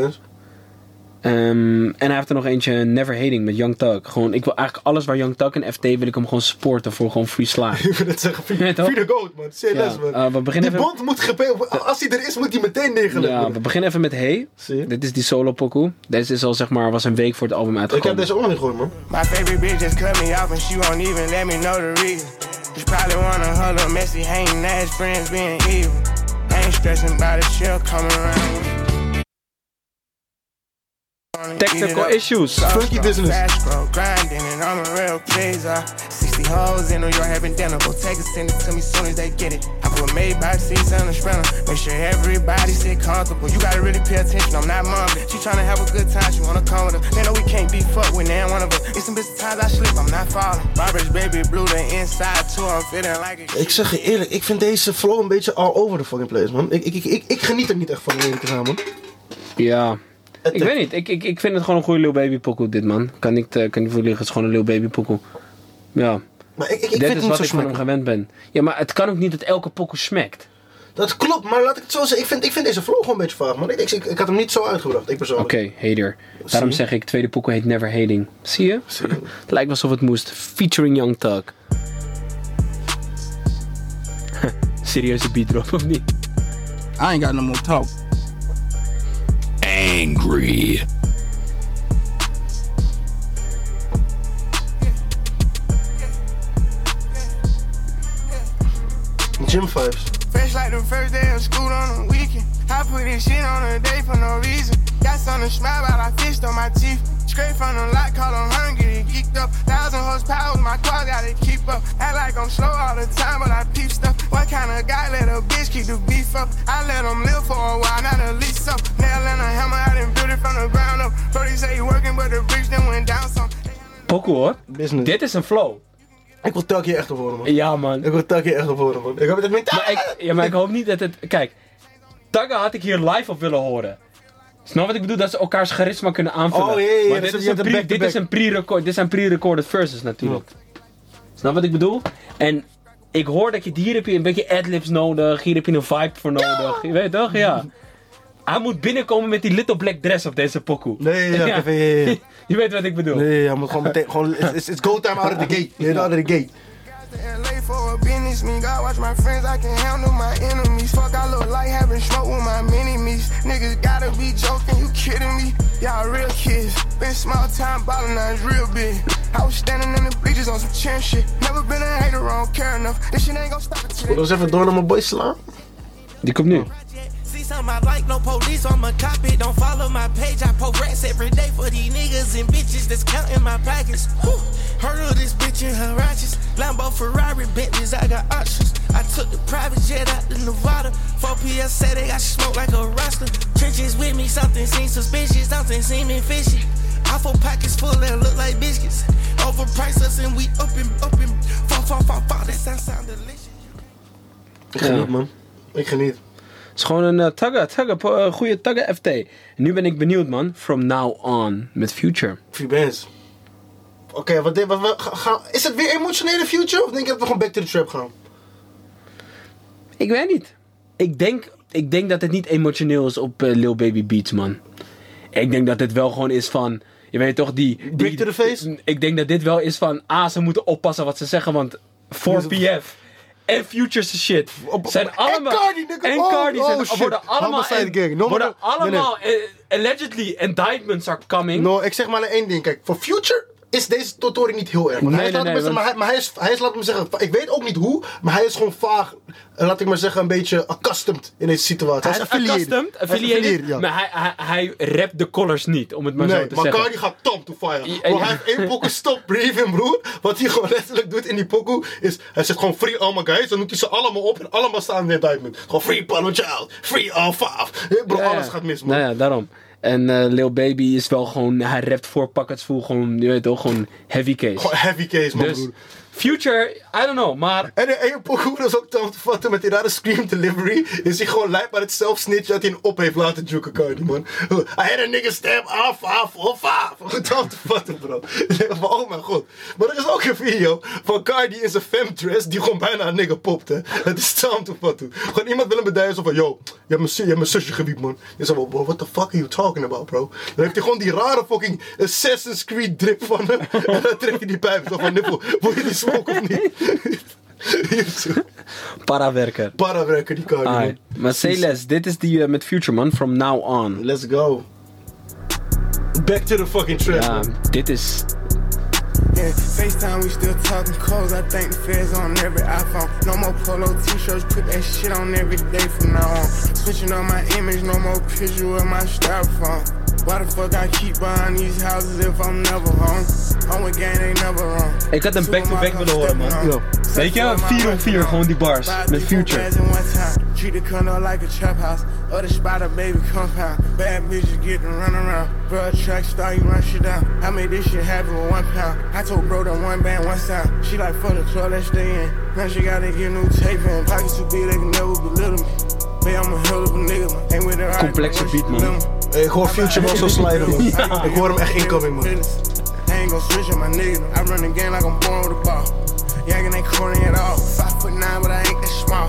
Ehm, en hij heeft er nog eentje, Never Hating, met Young Thug. Gewoon, ik wil eigenlijk alles waar Young Thug en FT wil ik hem gewoon supporten voor gewoon free sla. Ik wil het zeggen, free, Ja, free the goat, man. Serieus, Ja, man. eh, we beginnen die even- bond moet gepe... Als hij er is, moet hij meteen neergelegd Ja, we beginnen even met Hey. Dit is die solo pokoe. Deze is al zeg maar, was een week voor het album Ik heb uitgekomen. deze ook nog niet gehoord, man. My favorite bitch just cut me off and she won't even let me know the reason. She probably wanna little messy hanging ass friends being evil. Ain't stressing about it, she'll come around. Technical issues. Funky business. Fast scroll, grinding, and I'm a real pleaser. 60 hoes in New York having dinner. Go take it, send it to me soon as they get it. I put made by seats on the sprinter. Make sure everybody sit comfortable. You gotta really pay attention. I'm not mom. She tryna have a good time. She wanna come with her. They know we can't be fucked with now one of us. It's some bitch times I slip. I'm not falling. Robert's baby blue, the inside too. I'm feeling like a Ik zeg je eerlijk, ik vind deze flow een beetje all over the fucking place, man. Ik, ik, ik, ik, ik geniet er niet echt van, om eerlijk te zijn, man. Ja. Het- Ik weet niet. Ik, ik, ik vind het gewoon een goede Lil Baby pokoe dit man. Kan niet, eh, kan niet voor liggen. Het is gewoon een Lil Baby pokoe. Ja. Maar ik, ik, ik dit vind is het wat ik van hem smaken. gewend ben. Ja, maar het kan ook niet dat elke pokoe smekt. Dat klopt, maar laat ik het zo zeggen. Ik vind, ik vind deze flow gewoon een beetje vaag, man. Ik, ik, ik had hem niet zo uitgebracht, ik persoonlijk. Oké, hater. Daarom zeg ik, tweede pokoe heet Never Hating. Zie je? Zie je? Het lijkt wel alsof het moest. Featuring Young Thug. Serieuze beat erop, of niet? I ain't got no more talk. Angry. Gym vibes. Fresh like the first day of school on the weekend. I put this shit on a day for no reason. Got something to smile about, I fished on my teeth. Straight from the lot, call them hungry, geeked up. Thousand horsepower, my car gotta keep up. Act like I'm slow all the time, but I peep stuff. What kind of guy let a bitch keep the beef up? I let them live for a while, not a lease up. Nail and a hammer, I done built it from the ground up. Brody say he working, but the bricks then went down some. Pokoe hoor. Business. Dit is een flow. Ik wil Tucky echt op horen, man. Ja man. Ik wil Tucky echt op horen, man. Ik heb het met... Maar ik, ja, maar ik hoop niet dat het... Kijk, Tagga had ik hier live op willen horen. Snap wat ik bedoel? Dat ze elkaars charisma kunnen aanvullen. Oh, ja, Maar dit, je is hebt een pre- dit is een pre-record, dit zijn pre-recorded verses natuurlijk. Snap wat ik bedoel? En ik hoor dat je hier heb je een beetje adlibs nodig, hier heb je een vibe voor nodig. Je weet toch? Ja. hij moet binnenkomen met die little black dress op deze pokoe. Nee, ja, ja. Je weet wat ik bedoel. Nee, hij moet gewoon meteen, gewoon, it's, it's- go time out of the gate. Out of the gate. LA for a business me. God watch my friends, I can handle my enemies. Fuck, I look like having smoke with my mini me's. Niggas gotta be joking, you kidding me? Y'all real kids. Been small time ballin', now it's real big. I was standing in the bleachers on some champ shit. Never been a hater, I don't care enough. This shit ain't gon' stop it Ik wil eens even door naar mijn boy slaan. Die komt nu. See something I like, no police on my copy. Don't follow my page, I post rats every day for these niggas and bitches that's counting my pockets. Whew. Heard of this bitch in her righteous. Lambo, Ferrari, Bentleys, I got options. I took the private jet out to Nevada. 4 PS said they got smoke like a roster. Trenches with me, something seems suspicious, something seeming fishy. I four pockets full that look like biscuits. Overpriced us and we up and up and fall, fall, fall, fall. That sound sound delicious. Ik geniet, man. Ik geniet. Het is gewoon een uh, tagga, tagga, eh, goede tagga FT. Nu ben ik benieuwd, man. From now on. Met Future. Free bands. Oké, wat, wat, wat, ga- ga- is het weer emotionele future? Of denk je dat we gewoon back to the trap gaan? Ik weet niet. Ik denk, ik denk dat het niet emotioneel is op eh, Lil Baby Beats, man. Ik denk dat het wel gewoon is van... Je weet toch, die... die Brick to the face? Ik denk dat dit wel is van... Ah, ze moeten oppassen wat ze zeggen, want... 4PF en Futures shit zijn en allemaal... Cardi, nigga. En Oh, Cardi oh, zijn, shit. worden allemaal... No, worden no, allemaal... eh, allegedly, indictments are coming. No, ik zeg maar één ding. Kijk, voor Future is deze Totori niet heel erg. Nee, hij is, nee, laat ik nee, maar, zeggen, maar, hij, maar hij is, hij is, laat ik maar zeggen, ik weet ook niet hoe, maar hij is gewoon vaag, laat ik maar zeggen, een beetje accustomed in deze situatie. Hij is affiliated. accustomed, Hij is affiliated, ja. maar hij, hij, hij rapt de colors niet, om het maar zo Nee, te maar zeggen. Cardi gaat tom to fire. Ja, Bro, ja. hij heeft één pokoe stop breathing, broer. Wat hij gewoon letterlijk doet in die pokoe is... Hij zegt gewoon free all my guys. Dan doet hij ze allemaal op en allemaal staan in de indictment. Gewoon free Pano Child. Free all five. Bro, Ja, ja. alles gaat mis, man. Nou ja, daarom. En eh Lil Baby is wel gewoon, hij rapt voor Pockets Full, gewoon, je weet toch, gewoon heavy case. Gewoon heavy case, man, dus, broer. Future, I don't know, maar En pokoe, dat is ook te vatten met die rare scream delivery. Is hij gewoon lijp aan het zelf dat hij hem op heeft laten juken, Cardi, man. I had a nigga stab off, off, off. Gewoon tom te bro. Oh mijn god. Maar er is ook een video van Cardi in zijn femdress die gewoon bijna een nigga popt, hè. Het is tom te vatten. Gewoon iemand wil hem beduiden van, yo, je hebt mijn, je hebt mijn zusje gewiept, man. Je zegt, well, what the fuck are you talking about, bro? Dan heeft hij gewoon die rare fucking Assassin's Creed drip van hem. En dan trekt hij die pijp zo van, nippel, je die smoke of niet? parawerker. Parawerker die Ai. man. Maar Celes, dit is die eh, met Future man, from now on. Let's go. Back to the fucking trap, Ja, man. dit is, Yeah, FaceTime, we still talking codes. I think the feds on every iPhone. No more polo t-shirts, put that shit on every day from now on. Switching on my image, no more picture with my styrofoam. Why the fuck I keep buying these houses if I'm never home? I'm with gang, ain't never wrong. Ik had een back-to-back willen horen, man. Ja. Weet je, 4 op 4, gewoon die bars, met Future. Treat the condo like a trap house. Other spot a baby compound. Bad bitches get to run around. Bro, track star, you run shit down. I made this shit happen with one pound. I told bro that one band, one sound. She like, fuck the club, let's stay in. Now she gotta get new tape in. Pockets too big, they can never belittle me. Babe, I'm a hell of a nigga, man. Ain't with her. Complexe beat, man. Ik hoor Future wel zo slijden, man. Ik hoor hem echt incoming, man. Ain't gon' switch on my nigga. I run the game like I'm born with a ball. Ain't corny at all. Five foot nine, but I ain't that small.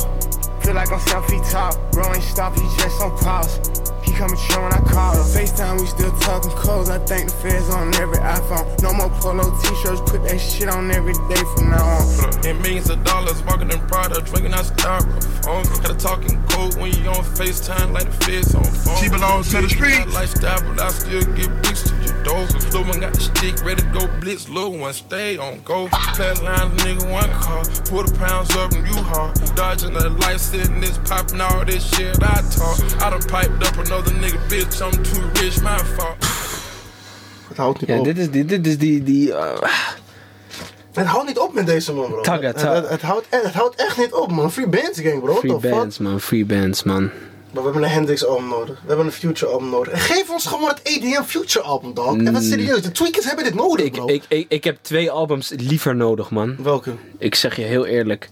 Feel like I'm seven feet tall. Bro ain't stop, he just on pause. He coming true when I call him. FaceTime, we still talking codes. I think the feds on every iPhone. No more polo t-shirts, put that shit on every day from now on. And millions of dollars walking in Prada, drinking out styrofoam. Gotta talking cold when you on FaceTime like the feds on phone. She belongs to the streets. Lifestyle, but I still get bricks to your door. Little one got the stick ready to go blitz. Little one stay on go. Flat line, nigga, one car. Pull the pounds up and you hard. Dodging the light, sitting this popping all this shit I talk. I done piped up another nigga, bitch. I'm too rich, my fault. Het houdt niet Ja, op. dit is, dit, dit is die, die eh, Het houdt niet op met deze man, bro. Tagga, het, tagga. het, het houdt, e- het houdt echt niet op, man. Free Bands gang, bro. Free bands, fuck? man, free bands, man. Maar we hebben een Hendrix album nodig. We hebben een Future album nodig. En geef ons gewoon het EDM Future album, dog. En wat serieus, de tweakers hebben dit nodig, Ik, bro. ik, ik, ik heb twee albums liever nodig, man. Welke? Ik zeg je heel eerlijk.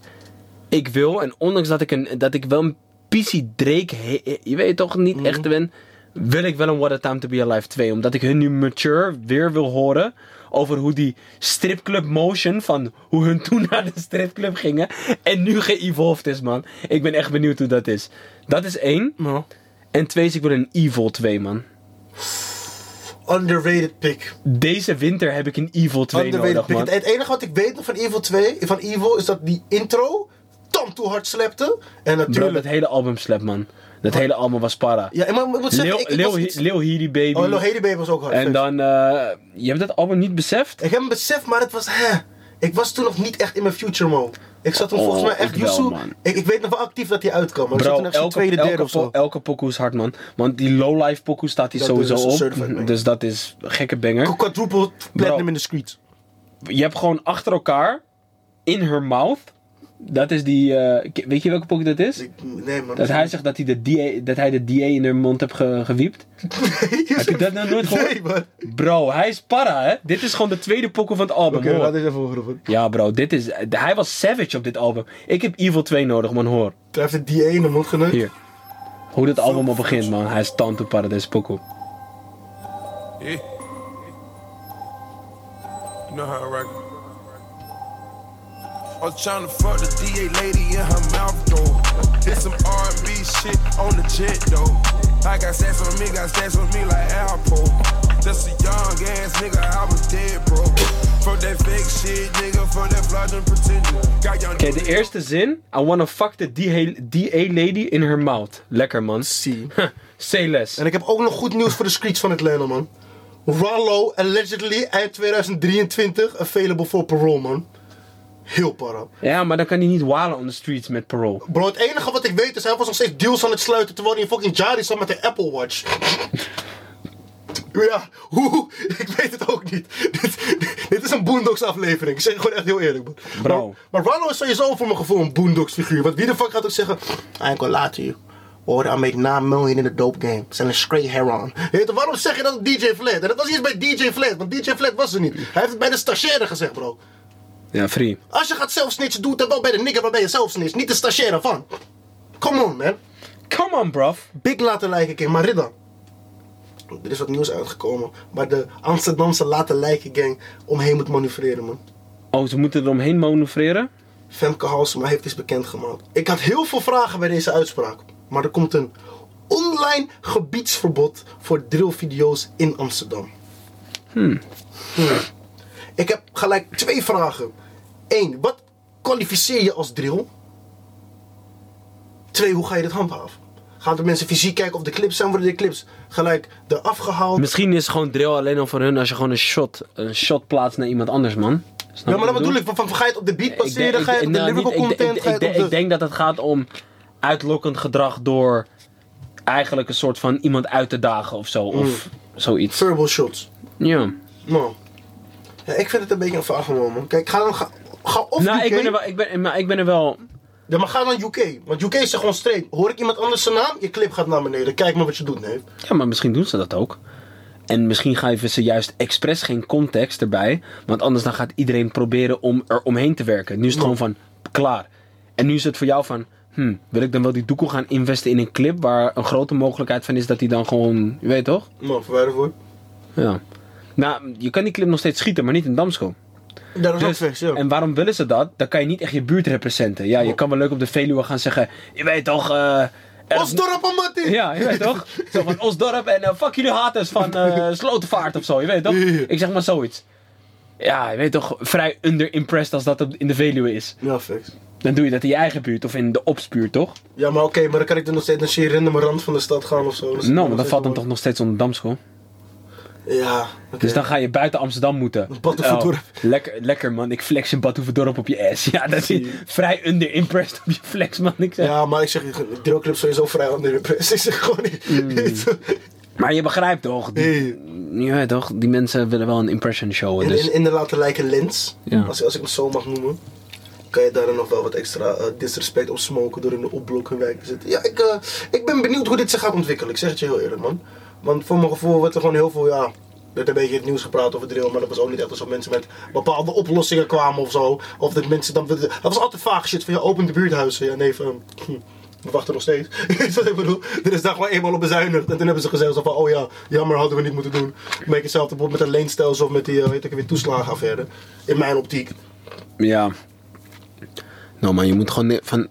Ik wil, en ondanks dat ik, een, dat ik wel een PC Drake, he- je weet toch, niet Mhm. echt ben, wil ik wel een What a Time to Be Alive 2. Omdat ik hun nu mature weer wil horen over hoe die stripclub motion van hoe hun toen naar de stripclub gingen en nu geëvolved is, man. Ik ben echt benieuwd hoe dat is. Dat is één. Nou. En twee is, ik wil een Evil 2, man. Underrated pick. Deze winter heb ik een Evil 2 Underrated nodig, pick. man. Het, het enige wat ik weet nog van Evil 2, van Evil, is dat die intro tam toe hard slepte. En Bro, natuurlijk... dat hele album slap, man. Dat hele album was para. ja, maar ik moet zeggen, Lil, ik, ik Lil, was iets- Lil Heady Baby. Oh, Lil Hailey Baby was ook hard. en dan, eh, je hebt dat album niet beseft? Ik heb hem beseft, maar het was... Hè, ik was toen nog niet echt in mijn future mode. Ik zat toen Oh, volgens mij echt... ik wel, ik, ik weet nog wel actief dat hij uitkwam. Maar ik zat Bro, toen echt zo'n elke, tweede, derde of zo. elke pokoe is hard, man. Want die lowlife pokoe staat hier Dat sowieso op. Dus dat is gekke banger. Quadruple platinum in the streets. Je hebt gewoon achter elkaar, in her mouth. Dat is die, eh, weet je welke pokoe dat is? Ik- Nee, man. Dat hij zegt dat hij de DA, dat hij de DA in haar mond heeft ge, gewiept. Heb je dat nou nooit gehoord? Nee, man. Bro, hij is para, hè? Dit is gewoon de tweede pokoe van het album. Oké, hoor. laat eens even horen. Ja, bro, dit is. Hij was savage op dit album. Ik heb Evil 2 nodig, man, hoor. Hij heeft het die ene mond geneukt. Hier. Hoe dit album al begint, man. Hij is tante para, deze pokoe. Yeah. You know how I rock it. I was tryna fuck the DA lady in her mouth though. Did some R&B shit on the jet though. I got stacks on me, got stacks on me like Apple. Just a young ass nigga, I was dead bro. Fuck that fake shit, nigga. Fuck that fraudulent pretender. Got young Oké, de eerste zin. I wanna fuck the DA, DA lady in her mouth. Lekker, man. Zie. Say less. En ik heb ook nog goed nieuws voor de streets van Atlanta, man. Rollo, allegedly, eind 2023, available for parole, man. Heel para. Ja, maar dan kan hij niet walen on the streets met parole. Bro, het enige wat ik weet is, hij was nog steeds deals aan het sluiten terwijl hij in fucking Jari zat met de Apple Watch. Ja, hoe? Ik weet het ook niet. Dit, dit is een Boondocks aflevering. Ik zeg het gewoon echt heel eerlijk, man. Bro. Maar, maar Rollo is sowieso voor mijn gevoel een Boondocks figuur. Want wie de fuck gaat ook zeggen, I gonna lie to you. Or I make 9 million in the dope game. Selling straight heroin. Weet je, waarom zeg je dat DJ Flat? En dat was niet eens bij DJ Flat, want DJ Flat was er niet. Hij heeft het bij de stagiaire gezegd, bro. Ja, free. Als je gaat zelf snitchen, doe het dan wel bij de nigger waarbij je zelf snitcht. Niet de stagiaire van. Come on, man. Come on, bruv. Big laten lijken maar Ridda. Er is wat nieuws uitgekomen waar de Amsterdamse laten lijken gang omheen moet manoeuvreren, man. Oh, ze moeten er omheen manoeuvreren? Femke Halsema heeft iets bekendgemaakt. Ik had heel veel vragen bij deze uitspraak. Maar er komt een online gebiedsverbod voor drillvideo's in Amsterdam. Hmm. Ik heb gelijk twee vragen. Eén, wat kwalificeer je als drill? Twee, hoe ga je dit handhaven? Gaan de mensen fysiek kijken of de clips zijn? Worden de clips gelijk eraf gehaald? Misschien is gewoon drill alleen al voor hun als je gewoon een shot, een shot plaatst naar iemand anders, man. Snap Ja, maar wat dat bedoel ik. Van, van, ga je het op de beat Ik denk- Ga je het op de nou, lyrical content? ik Ga je denk- Ik dat het gaat om uitlokkend gedrag door eigenlijk een soort van iemand uit te dagen of zo. Of zoiets. Verbal shots. Ja. Nou. Ja, ik vind het een beetje een vraag man. Kijk, ga dan... Ga, ga of Nou, UK... ik ben, er wel, ik, ben, maar ik ben er wel. Ja, maar ga dan UK. Want UK is gewoon straight. Hoor ik iemand anders zijn naam? Je clip gaat naar beneden. Kijk maar wat je doet, nee. Ja, maar misschien doen ze dat ook. En misschien geven ze juist expres geen context erbij. Want anders dan gaat iedereen proberen om er omheen te werken. Nu is het gewoon van, klaar. En nu is het voor jou van, hm, wil ik dan wel die doekoe gaan investeren in een clip... waar een grote mogelijkheid van is dat hij dan gewoon, je weet toch? Nou, verwijder voor. Ja. Nou, je kan die clip nog steeds schieten, maar niet in Damsko. Dat is ook Dus, vers, ja. En waarom willen ze dat? Dan kan je niet echt je buurt representen. Ja, je kan wel leuk op de Veluwe gaan zeggen, je weet toch... eh, er- Osdorp en Mattie! ja, je weet toch? Zo van Osdorp en eh, fuck jullie haters van eh Slotenvaart of zo, je weet toch? Ik zeg maar zoiets. Ja, je weet toch, vrij under-impressed als dat in de Veluwe is. Ja, fix. Dan doe je dat in je eigen buurt of in de opspuurt, toch? Ja, maar oké, maar dan kan ik dan nog steeds naar Sheeran rand van de stad gaan of zo. Nou, maar dan valt hem toch nog steeds onder Damschool. Ja. Dus dan ga je buiten Amsterdam moeten. Badhoevedorp. Oh, lekker, lekker man, ik flex in Badhoevedorp op je ass. Ja, dat is vrij under-impressed op je flex man. Ik zeg. Ja, maar ik zeg drillclip sowieso vrij onder de press. Ik zeg gewoon niet. Maar je begrijpt toch? Die, Hey. Weet toch, die mensen willen wel een impression showen. In, Dus. in, in de laten lijken lens, Ja. als, als ik hem zo mag noemen, kan je daar dan nog wel wat extra eh, disrespect op smoken door in de opblok hun wijk te zitten. Ja, ik, eh, ik ben benieuwd hoe dit zich gaat ontwikkelen. Ik zeg het je heel eerlijk, man. Want voor mijn gevoel wordt er gewoon heel veel, ja, er werd een beetje in het nieuws gepraat over drill, maar dat was ook niet echt alsof mensen met bepaalde oplossingen kwamen of zo. Of dat mensen dan, dat was altijd vaag shit van, ja, open de buurthuizen. Ja, nee, van, hm, we wachten nog steeds. Je wat ik bedoel? Er is daar gewoon eenmaal op bezuinigd. En toen hebben ze gezegd zo van, oh ja, jammer, hadden we niet moeten doen. Ik merk hetzelfde met een leenstelsel of met die, eh, weet ik weer, toeslagenaffaire. In mijn optiek. Ja. Nou, maar je moet gewoon. Van,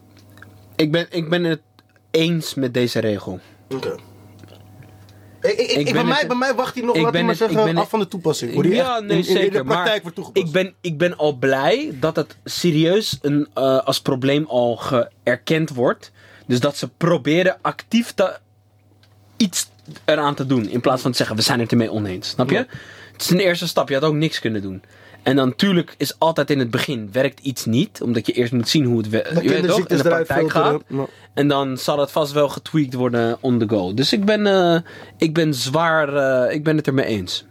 ik, ben, ik ben het eens met deze regel. Oké. Ik, ik, Ik bij, mij, het- bij mij wacht hij nog, laat maar het- zeggen, af van de toepassing. Hoe die ja, echt nee, in, zeker. in de praktijk maar wordt toegepast. ik ben, ik ben al blij dat het serieus een, eh, als probleem al geërkend wordt. Dus dat ze proberen actief te, iets eraan te doen. In plaats van te zeggen, we zijn het ermee oneens. Snap je? Ja. Het is een eerste stap. Je had ook niks kunnen doen. En dan natuurlijk is altijd in het begin werkt iets niet. Omdat je eerst moet zien hoe het we- De je weet toch, in de praktijk gaat. En dan zal het vast wel getweakt worden on the go. Dus ik ben, eh, ik ben zwaar, eh, ik ben het ermee eens.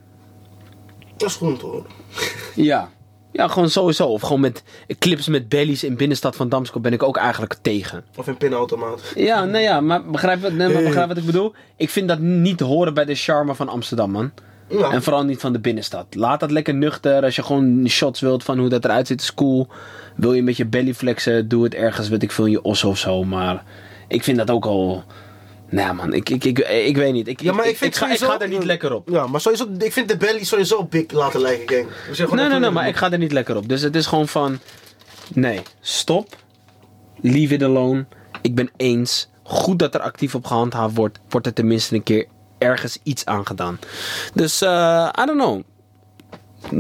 Dat is goed horen. Ja. Ja, gewoon sowieso. Of gewoon met clips met bellies in binnenstad van Damsko ben ik ook eigenlijk tegen. Of in pinautomaat. Ja, nou ja, maar begrijp, wat, nee, maar begrijp wat ik bedoel? Ik vind dat niet horen bij de charme van Amsterdam, man. Ja. En vooral niet van de binnenstad. Laat dat lekker nuchter. Als je gewoon shots wilt van hoe dat eruit ziet, is cool. Wil je met je belly flexen, doe het ergens, weet ik veel, in je os of zo. Maar ik vind dat ook al... Nou man, ik, ik, ik, ik weet niet. Ik, Ja, maar ik ik, vind ik, ga, ik ga er niet lekker op. Ja, maar sowieso, ik vind de belly sowieso big laten lijken, gang. We zeggen gewoon Nee, nee, nee, een- maar ik ga er niet lekker op. Dus het is gewoon van... Nee, stop. Leave it alone. Ik ben eens. Goed dat er actief op gehandhaafd wordt. Wordt er tenminste een keer ergens iets aan gedaan. Dus, eh I don't know.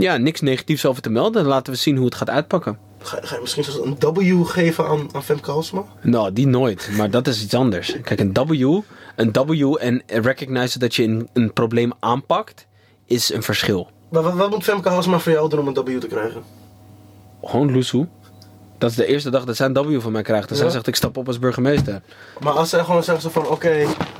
Ja, niks negatiefs over te melden. Laten we zien hoe het gaat uitpakken. Ga, ga je misschien zelfs een W geven aan, aan Femke Halsema? Nou, die nooit. Maar dat is iets anders. Kijk, een W, een W en recognize dat je een, een probleem aanpakt, is een verschil. Maar wat, wat moet Femke Halsema voor jou doen om een W te krijgen? Gewoon loesoe. Dat is de eerste dag dat zij een W van mij krijgt. En zij Ja? zegt, ik stap op als burgemeester. Maar als zij gewoon zeggen van, oké,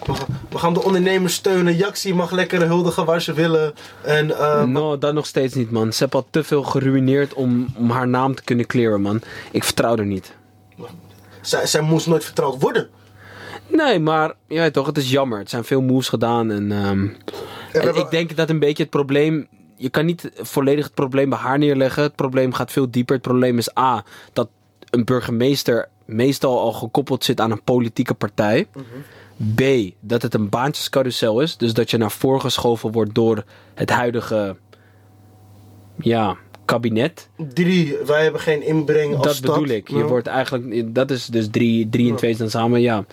we, gaan- we gaan de ondernemers steunen. Jaxi mag lekker huldigen waar ze willen. En eh, No, dat nog steeds niet, man. Ze heeft al te veel geruineerd om, om haar naam te kunnen clearen, man. Ik vertrouw er niet. zij, zij moest nooit vertrouwd worden. Nee, maar je weet toch, het is jammer. Het zijn veel moves gedaan. En, ehm, en ik denk dat een beetje het probleem. Je kan niet volledig het probleem bij haar neerleggen. Het probleem gaat veel dieper. Het probleem is A. Dat een burgemeester meestal al gekoppeld zit aan een politieke partij. B. Dat het een baantjescarousel is. Dus dat je naar voren geschoven wordt door het huidige. Ja, kabinet. Drie, wij hebben geen inbreng als Dat stad. bedoel ik. Je Ja. wordt eigenlijk, dat is dus drie, drie en twee dan samen, ja.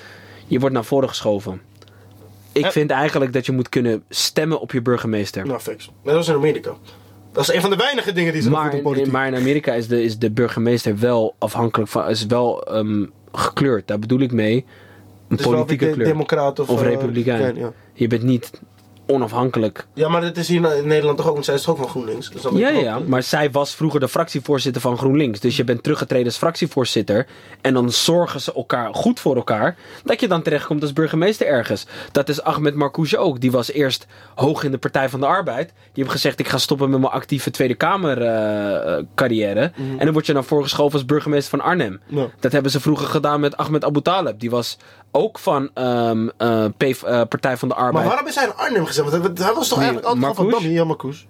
Je wordt naar voren geschoven. Ik vind eigenlijk dat je moet kunnen stemmen op je burgemeester. Nou, fix. Maar dat was in Amerika. Dat is een van de weinige dingen die ze maar, in in, politiek. maar in Amerika is de, is de burgemeester wel afhankelijk van, is wel ehm, gekleurd. Daar bedoel ik mee. Een politieke de- kleur. democraat of, of eh, republikein. ja. Je bent niet onafhankelijk. Ja, maar dat is hier in Nederland toch ook, want zij is toch ook van GroenLinks. Dus dan Ja, ja, ook- maar zij was vroeger de fractievoorzitter van GroenLinks. Dus je bent teruggetreden als fractievoorzitter. En dan zorgen ze elkaar goed voor elkaar. Dat je dan terechtkomt als burgemeester ergens. Dat is Ahmed Marcouche ook. Die was eerst hoog in de Partij van de Arbeid. Die heeft gezegd: Ik ga stoppen met mijn actieve Tweede Kamer eh, carrière. En dan word je naar voren geschoven als burgemeester van Arnhem. Ja. Dat hebben ze vroeger gedaan met Ahmed Abu Talib. Die was ook van ehm, eh, eh, Partij van de Arbeid. Maar waarom is hij in Arnhem gezet? Want hij- was toch eigenlijk altijd van? Dammy? Ja, Marcouch.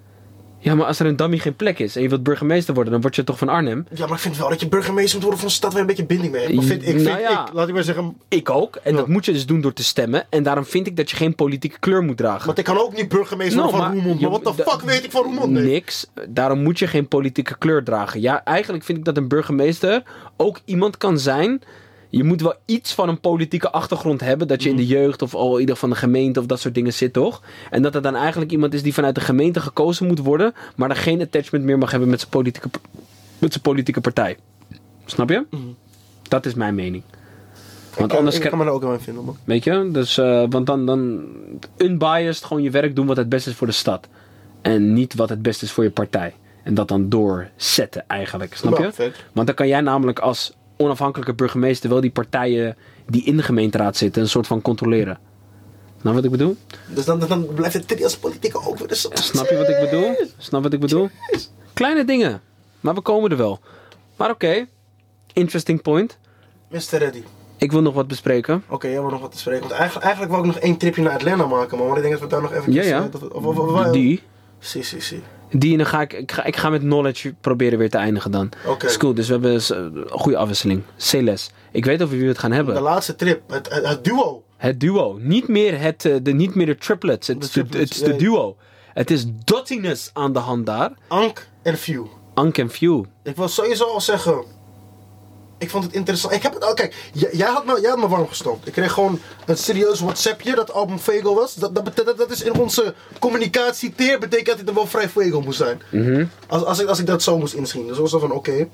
Ja, maar als er een dummy geen plek is en je wilt burgemeester worden, dan word je toch van Arnhem? Ja, maar ik vind wel dat je burgemeester moet worden van een stad waar je een beetje binding mee hebt. Dat vind ik, vind Nou ja. ik. Laat ik maar zeggen. Ik ook. En Ja. dat moet je dus doen door te stemmen. En daarom vind ik dat je geen politieke kleur moet dragen. Want ik kan ook niet burgemeester No, worden van maar Roermond. Maar wat de fuck weet ik van Roermond? Nee. Niks. Daarom moet je geen politieke kleur dragen. Ja, eigenlijk vind ik dat een burgemeester ook iemand kan zijn. Je moet wel iets van een politieke achtergrond hebben. Dat je in de Mhm. jeugd of al ieder van de gemeente of dat soort dingen zit, toch? En dat er dan eigenlijk iemand is die vanuit de gemeente gekozen moet worden. Maar dan geen attachment meer mag hebben met zijn politieke, met zijn politieke partij. Snap je? Dat is mijn mening. Want Mhm. Ik, anders ik kan me er ook wel in vinden, man. Weet je? Dus, eh, want dan, dan unbiased gewoon je werk doen wat het beste is voor de stad. En niet wat het beste is voor je partij. En dat dan doorzetten eigenlijk. Snap Ja, je? Want dan kan jij namelijk als onafhankelijke burgemeester wel die partijen die in de gemeenteraad zitten een soort van controleren. Nou wat ik bedoel? Dus dan, dan blijft het trias politieke ook weer de stad. Snap je wat ik bedoel? Snap wat ik bedoel? Kleine dingen. Maar we komen er wel. Maar oké. Interesting point. Mr. Reddy. Ik wil nog wat bespreken. Oké, jij wil nog wat te spreken. Want eigenlijk, eigenlijk wou ik nog één tripje naar Atlanta maken, man. Maar ik denk dat we daar nog even... Ja, ja. Of, of, of, of- Die. Si, si, si. Die en dan ga ik, ik, ga, ik ga met knowledge proberen weer te eindigen dan. Oké. Is cool, dus we hebben s- een goede afwisseling. C-les. Ik weet over wie we het gaan De hebben. laatste trip. Het, het, het duo. Het duo. Niet meer, het, eh, de, niet meer de triplets. Het De is de, het is de duo. Het is Dottiness aan de hand daar. Ank en Few. Ank en Few. Ik wil sowieso al zeggen... Ik vond het interessant. Ik heb het, oh, kijk, jij had, me, jij had me warm gestopt. Ik kreeg gewoon een serieus WhatsAppje dat het album Fuego was. Dat, dat, betekent- dat is in onze communicatieteer betekent dat het er wel vrij Fuego moest zijn. als, als, ik, als ik dat zo moest inzien. Dus was dat van oké.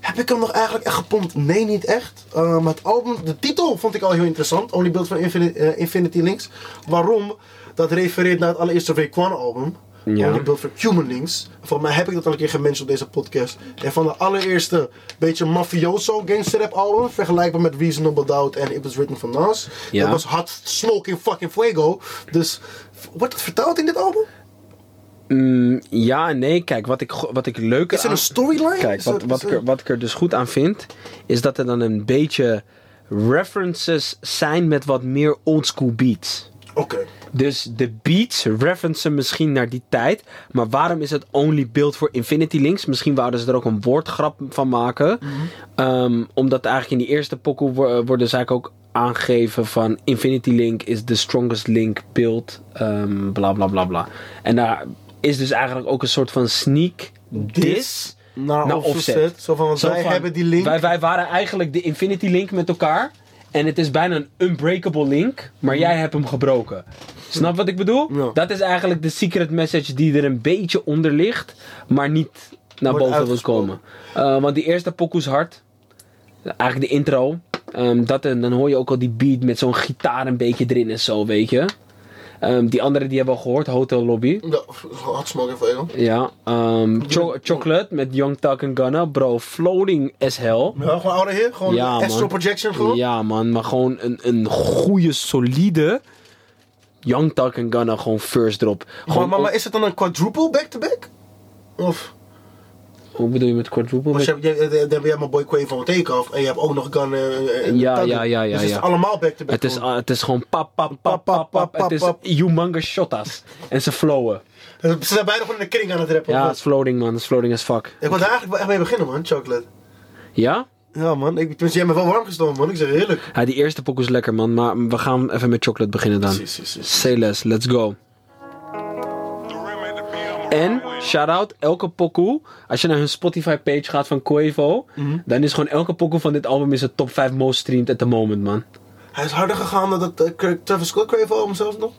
Heb ik hem nog eigenlijk echt gepompt? Nee, niet echt. Uh, maar het album, de titel vond ik al heel interessant. Only Built van Infinity, eh, Infinity Links. Waarom? Dat refereert naar het allereerste Raekwon album. Ja. Only Built for Human Links. Volgens mij heb ik dat al een keer gementioned op deze podcast. En van de allereerste beetje mafioso gangster rap album. Vergelijkbaar met Reasonable Doubt en It Was Written for Nas. Ja. Dat was hot smoking fucking fuego. Dus wordt het vertaald in dit album? Mm, ja nee, kijk, wat ik, wat ik leuk Is er een storyline? Kijk, wat, wat, ik er- er, wat ik er dus goed aan vind, is dat er dan een beetje references zijn met wat meer oldschool beats. Oké. Dus de beats referencen misschien naar die tijd. Maar waarom is het only built voor Infinity Links? Misschien wouden ze er ook een woordgrap van maken. Ehm, omdat eigenlijk in die eerste pokoe wo- worden ze eigenlijk ook aangegeven van Infinity Link is the strongest link built. ehm bla bla bla bla. En daar is dus eigenlijk ook een soort van sneak diss Naar, naar offset. offset. Zo van, want Zo wij van, hebben die link. Wij, wij waren eigenlijk de Infinity Link met elkaar. En het is bijna een unbreakable link. Maar jij hebt hem gebroken. Snap wat ik bedoel? Ja. Dat is eigenlijk de secret message die er een beetje onder ligt. Maar niet naar Wordt boven wil komen. Uh, want die eerste pokoe is hard. Eigenlijk de intro. Ehm, dat, en dan hoor je ook al die beat met zo'n gitaar een beetje erin en zo, weet je. Ehm, die andere die hebben we al gehoord, Hotel Lobby. Ja, smoking fuego. Ja, ehm, Cho- Chocolate met Young Tuck and Gunna. Bro, floating as hell. Ja, gewoon oude heer. Gewoon Ja, astral man. projection gewoon. Ja, man, maar gewoon een, een goede, solide Young Tuck and Gunna, gewoon first drop. Gewoon, Maar, maar, maar is het dan een quadruple back-to-back? Of? Hoe bedoel je met quadruple? Je, dan heb je mijn boy Quavo van Takeoff en je hebt ook nog Gun eh, en Ja, ja, ja, ja, Dus het is allemaal back-to-back. Het is, het is gewoon pap, pap, pap, pap, pap. Het is humongous shotas. En ze flowen. Ze zijn beide gewoon in de kring aan het rappen. Ja, het is floating, man. Het is floating as fuck. Ik wil daar eigenlijk wel echt mee beginnen, man. Chocolate. Ja? Ja, man. Ik, jij me wel warm gestoken, man. Ik zeg eerlijk. Ja, die eerste pokoe is lekker, man. Maar we gaan even met chocolate beginnen dan. Precies, precies. Say less, let's go. En, shout-out, elke pokoe, als je naar hun Spotify-page gaat van Quavo, Mhm. dan is gewoon elke pokoe van dit album is het top 5 most streamed at the moment, man. Hij is harder gegaan dan dat eh, Travis Scott Quavo album zelfs nog.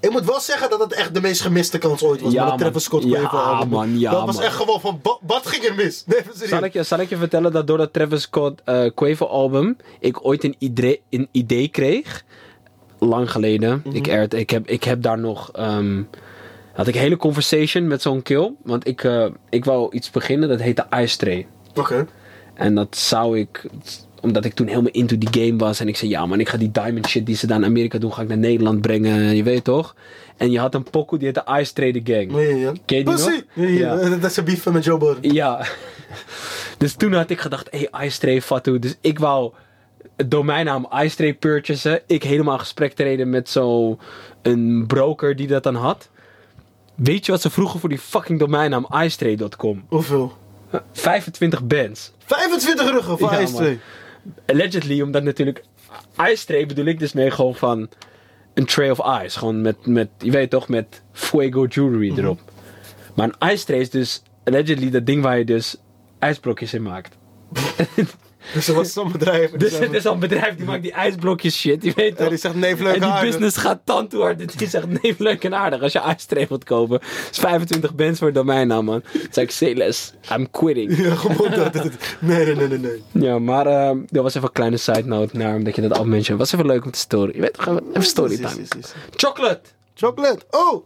Ik moet wel zeggen dat het echt de meest gemiste kans ooit was. Ja, maar dat man. Travis Scott Ja, Quavo album. man, ja, dat was man. echt gewoon van, wat ging er mis? Nee, even serieus. Zal ik, je, zal ik je vertellen dat door dat Travis Scott eh Quavo album ik ooit een idee, een idee kreeg? Lang geleden. Mhm. ik, er, ik, heb, ik heb daar nog. ehm, had ik een hele conversation met zo'n kill. Want ik, eh, ik wou iets beginnen dat heette Ice Tray. Oké. En dat zou ik, omdat ik toen helemaal into die game was. En ik zei, ja man, ik ga die diamond shit die ze daar in Amerika doen, ga ik naar Nederland brengen. Je weet toch? En je had een pokoe die heette Ice Trade the Gang. Ja, ja. Ken je die Pussy. nog? Ja. Dat is een beef met Joe Budden. Ja. Dus toen had ik gedacht, hé, hey, Ice Tray Fatu. Dus ik wou het domeinnaam Ice Tray purchasen. Ik helemaal gesprek treden met zo'n een broker die dat dan had. Weet je wat ze vroegen voor die fucking domeinnaam icetray.com? Hoeveel? 25 bands. 25 ruggen voor Ja. Allegedly, omdat natuurlijk Ice Tray bedoel ik dus mee gewoon van een tray of ice. Gewoon met, met je weet toch, met fuego jewelry Mhm. erop. Maar een Ice Tray is dus allegedly dat ding waar je dus ijsblokjes in maakt. Dus er was zo'n bedrijf. die Dus is al een bedrijf die maakt die ijsblokjes shit, je weet Ja, die zegt neef leuk en die aardig. business gaat tandtoord. Die zegt nee, leuk en aardig. Als je Tray wilt kopen, is 25 bands voor het domeinnaam, man. Toen zei ik, less, I'm quitting. Ja, gewoon dat. dat- dat- Nee, nee, nee, nee. nee. Ja, maar eh, dat was even een kleine side note naar omdat je dat al mentioned. Was even leuk om te storen. Je weet toch, even, even storytime. Chocolate! Chocolate. Oh!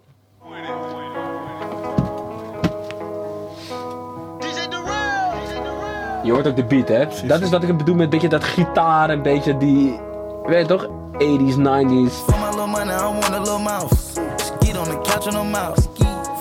Je hoort ook de beat, hè? Dat is wat ik bedoel met een beetje dat gitaar, een beetje die... Weet je toch? 80s, 90s. For my little money, I want a little mouse. Skeet on the couch on a mouse.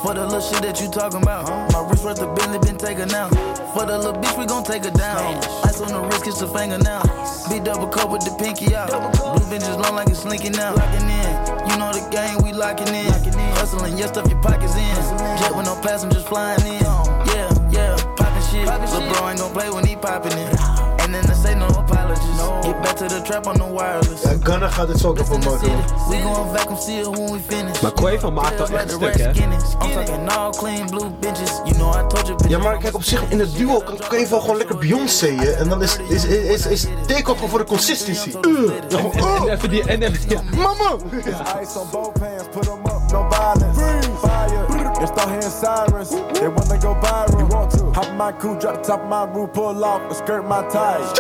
For the little shit that you talking about. My wrist worth a billion been taken out. For the little bitch, we gon' take her down. Ice on the wrist, kiss the finger now. Be double cup with the pinky out. Blue bitches long like it's slinking out. Locking in. You know the game, we locking in. Hustling, yeah, stuff your pockets in. Jet with no passengers flying in. Lil' bro ain't gon' play when he poppin' in. And then I say no apologies. Get back to the trap on the wireless. Ja, Gunna gaat dit zo kapot maken. We gon' vacuum seal when we finish. Maar Quavo maakt Like echt stuk, hè? Red Guinness. I'm talking all clean blue bitches. You know I told you bitches. Ja, maar kijk, op zich in het duo kan wel gewoon lekker Beyoncé'en. En dan is, is, is, is, gewoon voor de consistency. Uh, En oh, even die... En even, ja. mama! And start hearing sirens. They wanna go viral. You want to? Hop in my coupe, drop the top of my roof, pull off, and skirt my ties.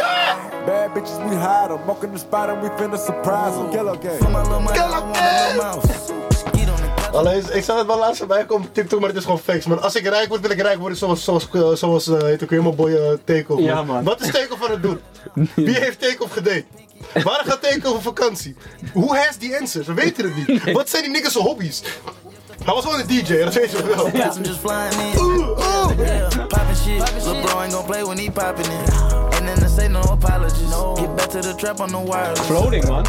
Bad bitches, we hide them. Walk in the spot and we finna surprise them. Kill okay. For my little money, I want a little mouth. Skeet on the couch. Alleen, ik zag het wel laatst voorbij komen op TikTok, maar het is gewoon fakes. Man, als ik rijk word, wil ik rijk worden zoals, zoals, eh, zoals eh, heet ook helemaal boy uh, Takeoff. Ja, man. Wat is Takeoff aan het doen? Wie heeft Takeoff gedate? Waar gaat Takeoff op vakantie? Who has the answers? We weten het niet. Wat zijn die niggas hobby's? Hij was wel een DJ, dat weet je wel. I'm just flying in. Oeh, oeh. Yeah, poppin' shit. Lil' bro ain't gon' play when he poppin' in. And then they say no apologies. No. Get back to the trap on the wireless. Floating, man.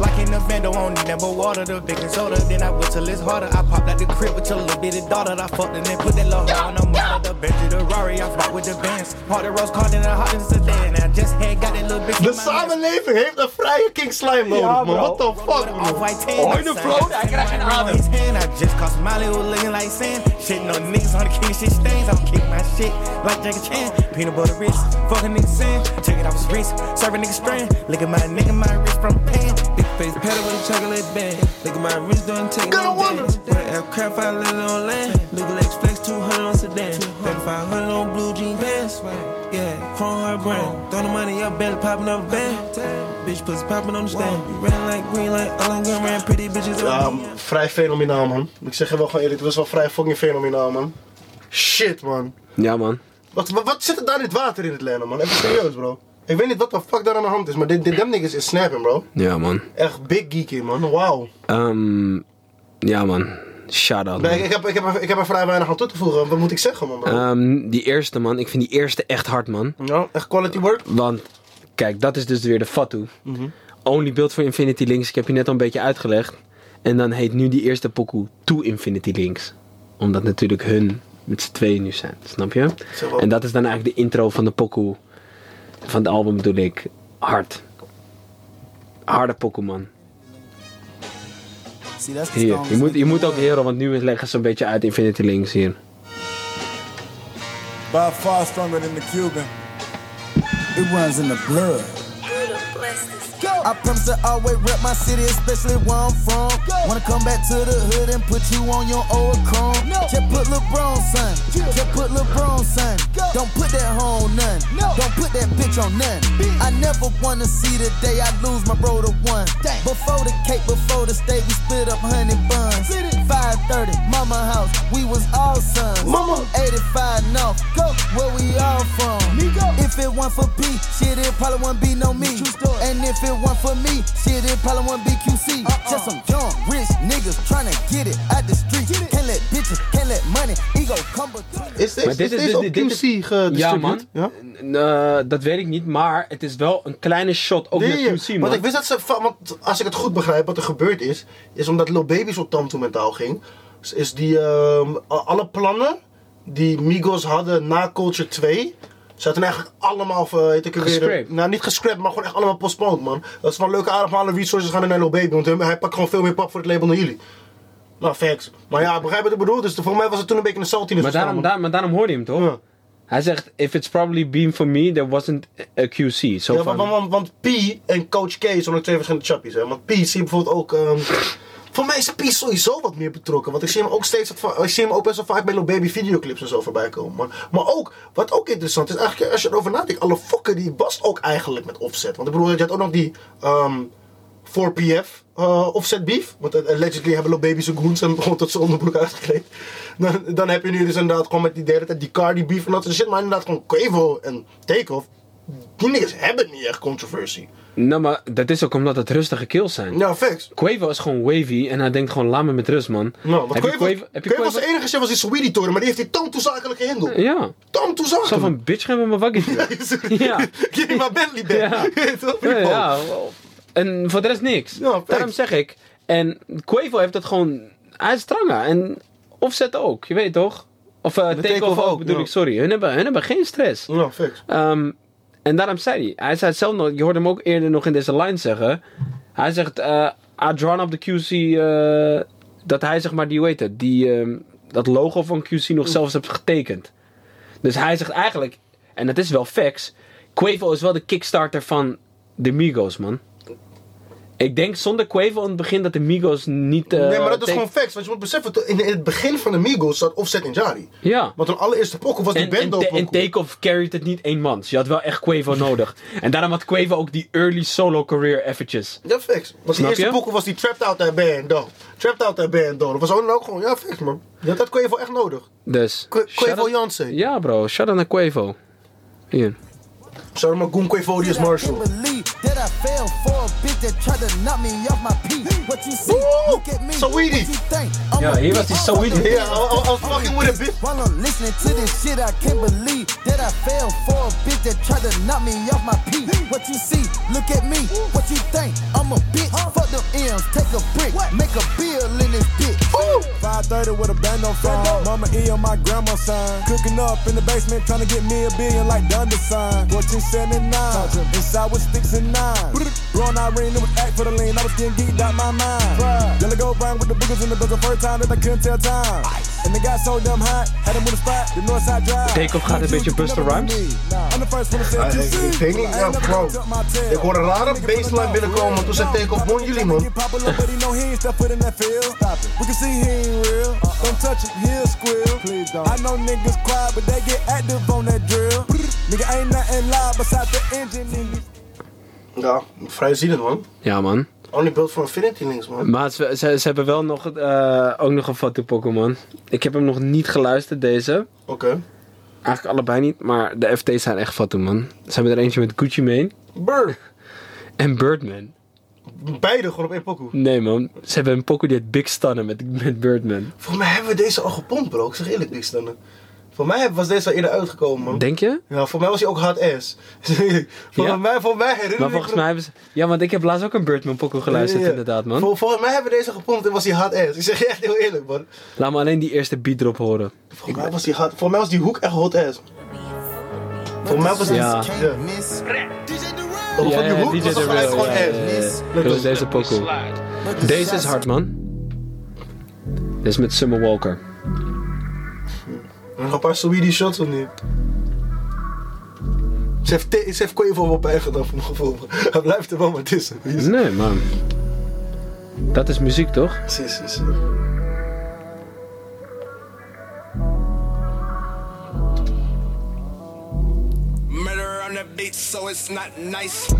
Like in the bando, on need number water, the baking soda. Then I wait till it's harder. I popped out the crib with your little bitty daughter. I fucked and then put that little hoe on the motor. The Benji, the Rari, I fought with the bands. Party Rose card in a hot in sedan. I just had got that little bitch. De samenleving heeft een vrije King Slime nodig, man. What the fuck, man? Off-white tan. Oh, in the float, hij krijgt geen adem. I just caught Smiley who looking like sand. Shit, no niggas on the king shit stains. I'll kick my shit like Jackie Chan. Peanut butter wrist, fuck a nigga sand. Check it off his wrist, serve a nigga strand. Look at my nigga, my wrist from pan. Face pedal with a chocolate band. Look at my wrist doing take Gonna no wonder. dance. With an aircraft, I let it on land. Look Lex Flex 200 on sedan. 3500 on blue jean pants. Yeah, chrome her brand. Throw the money up, belly popping up a band. Bitch pussy popping on the stand. Ran like green light, all I'm gonna ran pretty bitches Ja, me. vrij fenomenaal, man. Ik zeg je wel gewoon eerlijk, het was wel vrij fucking fenomenaal, man. Shit, man. Ja, man. Wat, wat, wat zit er daar in het water in het Lenen, man? Even serieus, bro. Ik weet niet wat de fuck daar aan de hand is, maar dit, dit them niggas is snapping, bro. Ja, man. Echt big geeky, man. Wauw. Ehm, ja, man. Shout-out, Nee, man. ik, heb, ik, heb, er- ik heb er vrij weinig aan toe te voegen. Wat moet ik zeggen, man, bro? Ehm, die eerste, man. Ik vind die eerste echt hard, man. ja, echt quality work. Want, kijk, dat is dus weer de Fatu. Only build for Infinity Links. Ik heb je net al een beetje uitgelegd. En dan heet nu die eerste pokoe To Infinity Links. Omdat natuurlijk hun met z'n tweeën nu zijn. Snap je? En dat is dan eigenlijk de intro van de pokoe. Van het album bedoel ik. Hard. Harde the Hier. Je moet, je moet ook leren, want nu leggen ze een beetje uit Infinity Links hier. By far stronger than the Cuban. It runs in the blood. I promise to always rep my city, especially where I'm from. Wanna come back to the hood and put you on your old chrome. Just put LeBron, son. Just put LeBron, son. Don't put that hoe on none. Don't put that bitch on none. I never wanna see the day I lose my bro to one. Before the cake, before the steak, we split up honey buns. 530, mama house, we was all sons. Mama. 85 North, go where we all from. If it weren't for P, shit, it probably wouldn't be no me. And if it weren't for me, shit, it probably wouldn't be QC. Just some young, rich niggas tryna get it out the street. Can't let bitches, can't let money, ego come between. Is, is, dit is- dit- op dit- dit QC? Ja, man. Ja? Eh, dat weet ik niet, maar het is wel een kleine shot ook Nee, met QC, man. want ik wist dat ze, want als ik het goed begrijp, wat er gebeurd is, is omdat Lil Baby zo tantomentaal ging, is- die, ehm, a- alle plannen die Migos hadden na Culture 2, zaten eigenlijk allemaal, uh, weet ik het weer, nou niet gescrapt, maar gewoon echt allemaal postponed, man. Dat is van leuke aardig, maar alle resources gaan naar Lil Baby, want hem- hij pakt gewoon veel meer pap voor het label dan jullie. Nou, facts. Maar ja, begrijp wat ik bedoel? Dus voor mij was het toen een beetje een saltiness. maar, daarom, daar, maar daarom hoorde je hem toch? Ja. Hij zegt, if it's probably been for me, there wasn't a QC. Zo Ja, van, want, want, want P en Coach K zijn ook twee verschillende chappies. Hè? Want P zie je bijvoorbeeld ook. ehm, voor mij is P sowieso wat meer betrokken. Want ik zie hem ook steeds. Ik zie hem ook best wel vaak bij Lil Baby videoclips en zo voorbij komen. Maar, maar ook, wat ook interessant is, eigenlijk als je erover nadenkt, alle fokken die was ook eigenlijk met offset. Want ik bedoel, je had ook nog die. ehm 4PF eh, offset beef. Want allegedly hebben Lil Baby zijn goons en gewoon tot zijn onderbroek uitgekleed. Dan, dan heb je nu dus inderdaad gewoon met die derde tijd die Cardi beef en dat soort shit. Maar inderdaad gewoon Quavo en Takeoff. Die niggas hebben niet echt controversie. Nou, maar dat is ook omdat het rustige kills zijn. Ja, facts. Quavo is gewoon wavy en hij denkt gewoon, laat me met rust, man. Nou, want heb je Quavo, Quavo... Heb je Quavo was de enige shit was die Sweetie toren, maar die heeft die tam toezakelijk gehandeld. Ja. Tam Zo van, bitch, geef me mijn waggie. Ja. Geef me mijn Bentley back. Ja. Ja. En voor de rest niks. Ja. Daarom zeg ik. En Quavo heeft dat gewoon... Hij is stranga. En Offset ook, je weet toch? Of uh, Takeoff Takeoff ook, ook, bedoel ja. ik, sorry. Hun hebben, hun hebben geen stress. Ja, facts. Ehm, En daarom zei hij, hij zei het zelf nog, je hoorde hem ook eerder nog in deze line zeggen. Hij zegt, eh I drawn up the QC, eh, dat hij zeg maar, die, heet het, die, ehm, dat logo van QC nog zelfs heeft getekend. Dus hij zegt eigenlijk, en het is wel facts, Quavo is wel de kickstarter van de Migos, man. Ik denk zonder Quavo in het begin dat de Migos niet... eh, nee, maar dat is gewoon facts. Want je moet beseffen, in, in het begin van de Migos zat Offset en Jari. Ja. Want hun allereerste pokken was die En, en, bando Ta- en Takeoff carried het niet één man. Je had wel echt Quavo nodig. En daarom had Quavo ook die early solo career eventjes. Ja, facts. Want die Snap eerste je? pokken was die Trapped Out That Band, though. Trapped Out That Band, though. Dat was ook ook gewoon, ja, facts, man. Dat had Quavo echt nodig. Dus. Qu- Quavo Jansen. Ja, bro. Shout out naar Quavo. Hier. Shout out naar Goon Quavodius Marshall. Believe that I fell for a bitch that tried to knock me off my feet. What you see, look at me. Saweetie. What you think? I'm Ja, a hier was bitch. die Saweetie. Yeah, I, I, I was fucking with a bitch. While I'm listening to this shit, I can't believe that I fell for a bitch that tried to knock me off my feet. What you see, look at me. What you think? I'm a bitch. Fuck them M's, take a brick, make a bill in this bitch. 530 with a band on phone. Mama E on my grandma's son. Cooking up in the basement, trying to get me a billion like Dunder sign. 1479. Inside with sticks and nine. Growing Irene, it was act for the lean. I was getting geeked out my mind. Yellow go brown with the boogers in the book. The first time that I couldn't tell time. And they got so damn hot, had them with a spot, the north side drive. Takeoff gaat een beetje Busta Rhymes. I'm the first one to say you ik- see. Ik weet niet, ja, bro. Ik hoorde een rare baseline binnenkomen. Toen zei Takeoff, bon jullie, man. Get popular, but he know he ain't step foot in that field. We can see he ain't real. Don't touch it, he'll squeal. Please don't. I know niggas quiet, but they get active on that drill. Nigga ain't nothing live besides the engine in these. Ja, vrijzienend, man. Ja, man. Only built for Infinity Links, man. Maar ze, ze, ze hebben wel nog, eh, ook nog een foto Pokémon. Ik heb hem nog niet geluisterd, deze. Oké. Eigenlijk allebei niet, maar de FT's zijn echt foto, man. Ze hebben er eentje met Gucci Mane Brr. en Birdman. Beide gewoon op één pokoe. Nee, man. Ze hebben een Poké die heet Big Stunner met, met Birdman. Volgens mij hebben we deze al gepompt, bro. Ik zeg eerlijk, niks dan. Voor mij was deze al eerder uitgekomen, man. Denk je? Ja, voor mij was hij ook hard ass. voor, Ja? mij, voor mij herinner Maar volgens mij hebben ze... Ja, want ik heb laatst ook een Birdman Poké geluisterd, Ja, ja. inderdaad, man. Vol- volgens mij hebben we deze gepompt en was hij hard ass. Ik zeg je echt heel eerlijk, man. Laat me alleen die eerste beat erop horen. Volgens mij was die, hard, volgens mij was die hoek echt hot ass. Volgens mij was die... Ja. van die hoek DJ was het gewoon ass. Dat is deze Poké. Deze is hard, man. Dit is met Summer Walker. Nog een paar Sweetie shots of niet? Ze heeft, ze heeft Quavo wel bij gedaan voor mijn gevoel. Hij blijft er wel maar tussen. Nee, man. Dat is muziek, toch? Precies, precies. Murder on the beat, so it's not nice.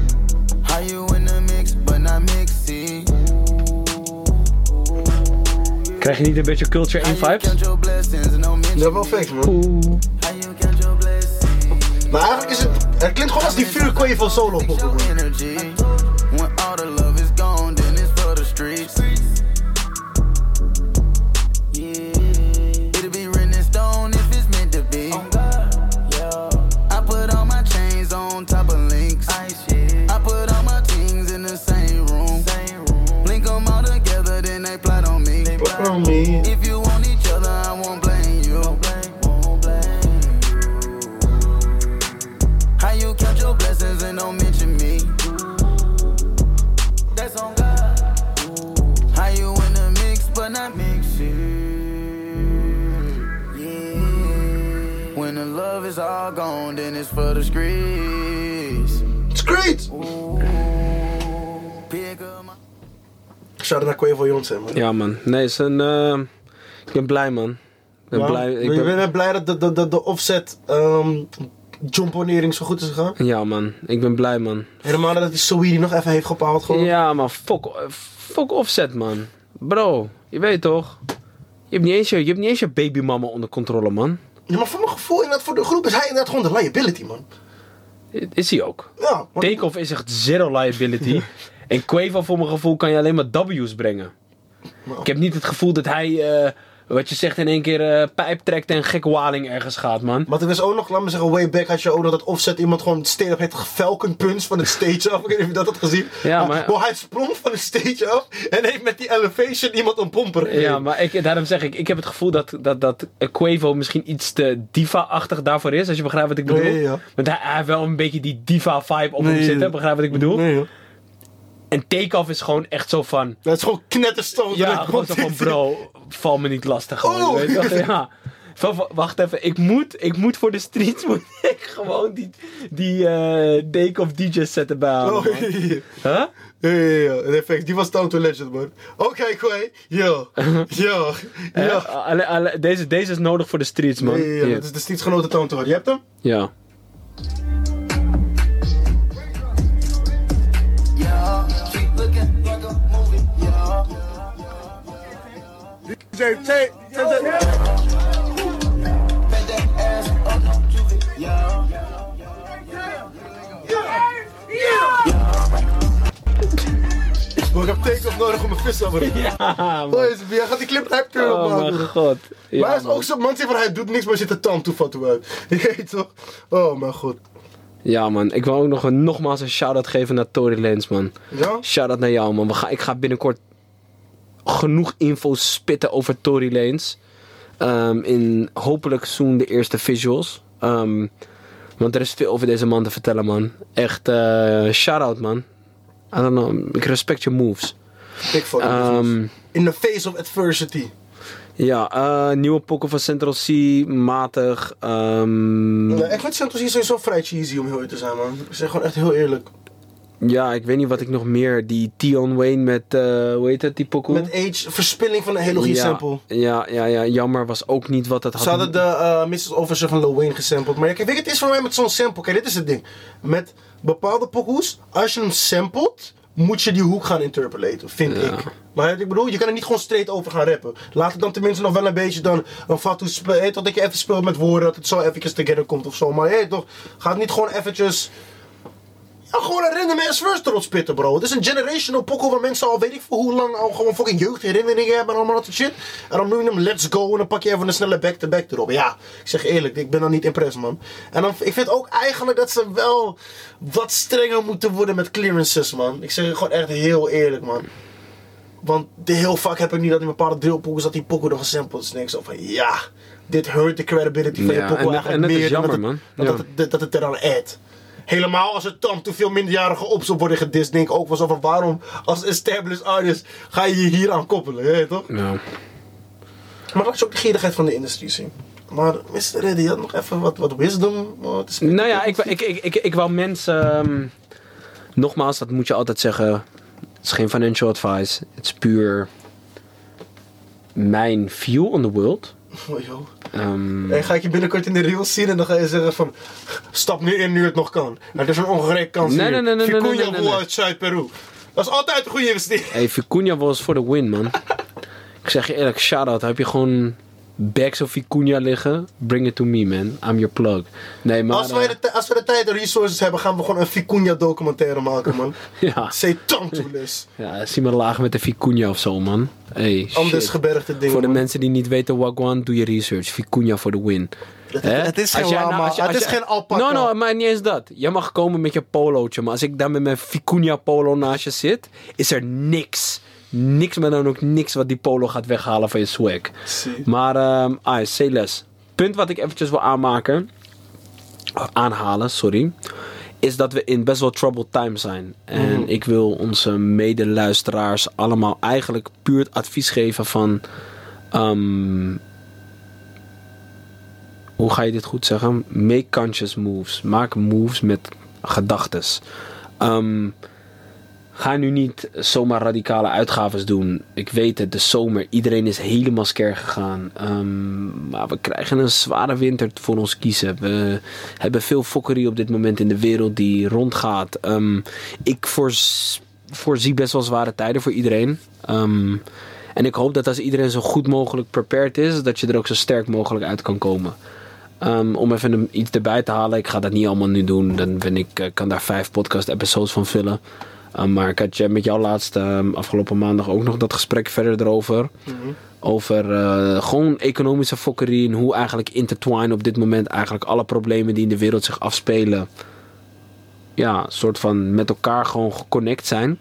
How you in the mix, but not mixy? Krijg je niet een beetje Culture 1 vibes? Ja, wel fake, man. Maar eigenlijk is het... Het klinkt gewoon als die vuur Quavo solo me. If you want each other, I won't blame you. Won't blame you. How you count your blessings and don't mention me? That's on God. How you in the mix but not mixing? Yeah. When the love is all gone, then it's for the streets. Shout out naar Quavo Jonsen, man. Ja, man. Nee, is een... eh, ik ben blij, man. Ik ben Ja, blij. Ik je ben, bent blij dat de, de, de, de offset um, jumponering zo goed is gegaan? ja, man. Ik ben blij, man. Helemaal dat die Saweetie nog even heeft gepaald gewoon. Ja, maar fuck, fuck offset, man. Bro, je weet toch? Je hebt niet eens je, je, hebt niet eens je babymama onder controle, man. Ja, maar voor mijn gevoel, inderdaad, voor de groep is hij inderdaad gewoon de liability, man. Is hij ook. Ja, want- Takeoff is echt zero liability. en Quavo, voor mijn gevoel, kan je alleen maar W's brengen. Ik heb niet het gevoel dat hij eh, wat je zegt in één keer eh, pijp trekt en gek waling ergens gaat, man. Maar er is ook nog, laat me zeggen, way back had je ook nog dat offset iemand gewoon stand-up heeft gefalcon punch van het stage af. Ik weet niet of je dat had gezien. Ja, maar- hij sprong van het stage af en heeft met die elevation iemand een pomper. Ja, maar ik, daarom zeg ik, ik heb het gevoel dat, dat, dat Quavo misschien iets te diva-achtig daarvoor is, als je begrijpt wat ik bedoel. Nee, ja. Want hij, hij heeft wel een beetje die diva-vibe op Nee, hem ja. zitten, begrijp wat ik bedoel? Nee, joh. En Takeoff is gewoon echt zo van... Dat is gewoon knetterstoot. Ja, gewoon zo van bro, val me niet lastig gewoon. Oh. Weet je? Ja. Van, wacht even, ik moet, ik moet voor de streets moet ik gewoon die, die eh Takeoff DJ's zetten bij Oh. Huh? Ja, die was Down to Legend, man. Oké, Quay. Yo. Yo. Deze, deze is nodig voor de streets, man. Ja, ja, ja. Dat is de steedsgenoten Town to Hard. Je hebt hem? Ja. DJ, juvie. Yeah. Bro, ik heb take-off nodig om mijn vis te worden. Ja, man. Jij gaat die clip hype turn Oh maken. mijn broer. god. Ja, maar hij is man. ook zo'n man die van hij doet niks, maar zit de tand toe van toe uit. Je weet toch? Oh mijn god. Ja man, ik wil ook nog een, nogmaals een shout-out geven naar Tory Lanez man. Ja? Shout-out naar jou man. We gaan, ik ga binnenkort genoeg info spitten over Tory Lanez. Ehm, in hopelijk soon de eerste visuals. Ehm, want er is veel over deze man te vertellen man. Echt eh shout-out man. I don't know, ik respect je moves. Big fucking Ehm. In the face of adversity. ja, eh, nieuwe pokken van Central C, matig. Ja, ik vind Santos hier sowieso vrij cheesy om heel eerlijk te zijn, man. Ik zeg gewoon echt heel eerlijk. Ja, ik weet niet wat ik nog meer. Die Tion Wayne met, eh hoe heet het, die pokoe? Met Age, verspilling van een hele ja, sample. Ja, ja, ja, jammer was ook niet wat het had. Ze hadden de uh, Mrs. Officer van Lil Wayne gesampled. Maar kijk, weet je, het is voor mij met zo'n sample. Kijk, dit is het ding. Met bepaalde pokoes, als je hem samplet, moet je die hoek gaan interpolaten, vind Ja. ik. Maar ik bedoel, je kan er niet gewoon straight over gaan rappen. Laat het dan tenminste nog wel een beetje dan een fatu spelen. Dat je even speelt met woorden, dat het zo eventjes together komt of zo. Maar hey, toch, ga het niet gewoon eventjes... Ja, gewoon een random ass verse erop spitten, bro. Het is een generational pokkel waar mensen al weet ik voor hoe lang al gewoon fucking jeugdherinneringen hebben en allemaal dat soort shit. En dan noem je hem let's go en dan pak je even een snelle back-to-back erop. Ja, ik zeg eerlijk, ik ben dan niet impressed, man. En dan, ik vind ook eigenlijk dat ze wel wat strenger moeten worden met clearances, man. Ik zeg het gewoon echt heel eerlijk, man. Want de heel vaak heb ik niet dat in bepaalde drillpokkels dat die pokken nog gesampled is. En ik zo van, ja, dit hurt de credibility van Ja, je pokkel en en dat is meer dan jammer, man. het, Ja. dat, het, dat het er dan ad. Helemaal als er dan te veel minderjarigen op zou worden gedist, denk ik ook wel zo van waarom als established artist ga je je hier aan koppelen, je weet toch? Ja. Maar dat is ook de gierigheid van de industrie zien. Maar Mr. Reddy had nog even wat, wat wisdom. Het is- Nou ja, ik, ik, ik, ik, ik wou mensen. ehm, nogmaals, dat moet je altijd zeggen. Het is geen financial advice. Het is puur mijn view on the world. Oh, joh. Ehm, En ga ik je binnenkort in de reels zien en dan ga je zeggen van stap nu in nu het nog kan. Dat is een ongerecht kans Nee, hier. nee, nee, Vicuña nee, nee. uit Zuid-Peru. Dat is altijd een goede investering. hey, Vicuña was voor de win, man. ik zeg je eerlijk, shout-out. Heb je gewoon bags of Vicuña liggen? Bring it to me, man. I'm your plug. Nee, maar... als, wij de, ti- als we de tijd en resources hebben, gaan we gewoon een Vicuña documentaire maken, man. eh, ja, Say tantoeless. ja, zie maar laag met de Vicuña of zo, man. Hey, Anders shit. gebergte dingen. Voor de man. mensen die niet weten Wagwan, doe je research. Vicuña voor de win. Het is geen nou- lama, als je- het is je- geen alpaca. No, no, maar niet eens dat. Je mag komen met je polootje, maar als ik daar met mijn Vicuña polo naast je zit, is er niks. Niks, maar dan ook niks wat die polo gaat weghalen van je swag. Maar, ehm ah, less. Punt wat ik eventjes wil aanmaken, aanhalen, sorry, is dat we in best wel troubled times zijn. En ik wil onze medeluisteraars allemaal eigenlijk puur het advies geven van... ehm, hoe ga je dit goed zeggen? Make conscious moves. Maak moves met gedachtes. Ehm, ga nu niet zomaar radicale uitgaves doen. Ik weet het, de zomer. Iedereen is helemaal scare gegaan. Ehm, maar we krijgen een zware winter voor ons kiezen. We hebben veel fokkerie op dit moment in de wereld die rondgaat. Ehm, ik voorz- voorzie best wel zware tijden voor iedereen. Ehm, en ik hoop dat als iedereen zo goed mogelijk prepared is, dat je er ook zo sterk mogelijk uit kan komen. Om even iets erbij te halen. Ik ga dat niet allemaal nu doen. Dan ben ik, eh, kan daar vijf podcast episodes van vullen. Uh, maar ik had je- met jou laatst ehm, afgelopen maandag ook nog dat gesprek verder erover. Over eh, gewoon economische fokkerie en hoe eigenlijk intertwine op dit moment eigenlijk alle problemen die in de wereld zich afspelen. Ja, soort van met elkaar gewoon geconnect zijn.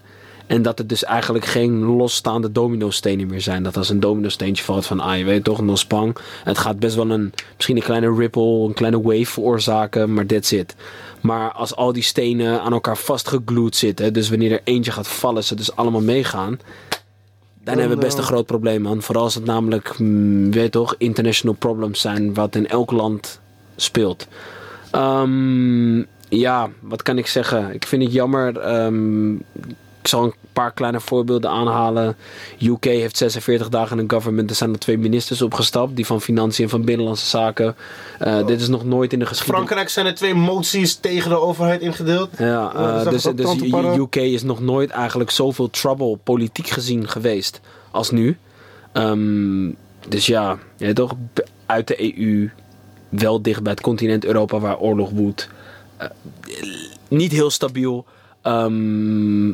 En dat het dus eigenlijk geen losstaande domino-stenen meer zijn. Dat als een domino-steentje valt van, ah je weet toch, no spang. Het gaat best wel een, misschien een kleine ripple, een kleine wave veroorzaken, maar that's it. Maar als al die stenen aan elkaar vastgeglued zitten, dus wanneer er eentje gaat vallen, ze dus allemaal meegaan. Dan hebben we best een groot probleem, man. Vooral als het namelijk, mm, weet toch, international problems zijn, wat in elk land speelt. Ehm, ja, wat kan ik zeggen? Ik vind het jammer. ehm, ik zal een paar kleine voorbeelden aanhalen. UK heeft 46 dagen een government. Er zijn er twee ministers opgestapt. Die van Financiën en van Binnenlandse Zaken. Eh, Dit is nog nooit in de geschiedenis. Frankrijk zijn er twee moties tegen de overheid ingedeeld. Ja, eh, is dus, ook dus. UK is nog nooit eigenlijk zoveel trouble politiek gezien geweest als nu. Ehm, dus ja, je weet toch, uit de EU, wel dicht bij het continent Europa waar oorlog woedt. Eh, niet heel stabiel. Ehm,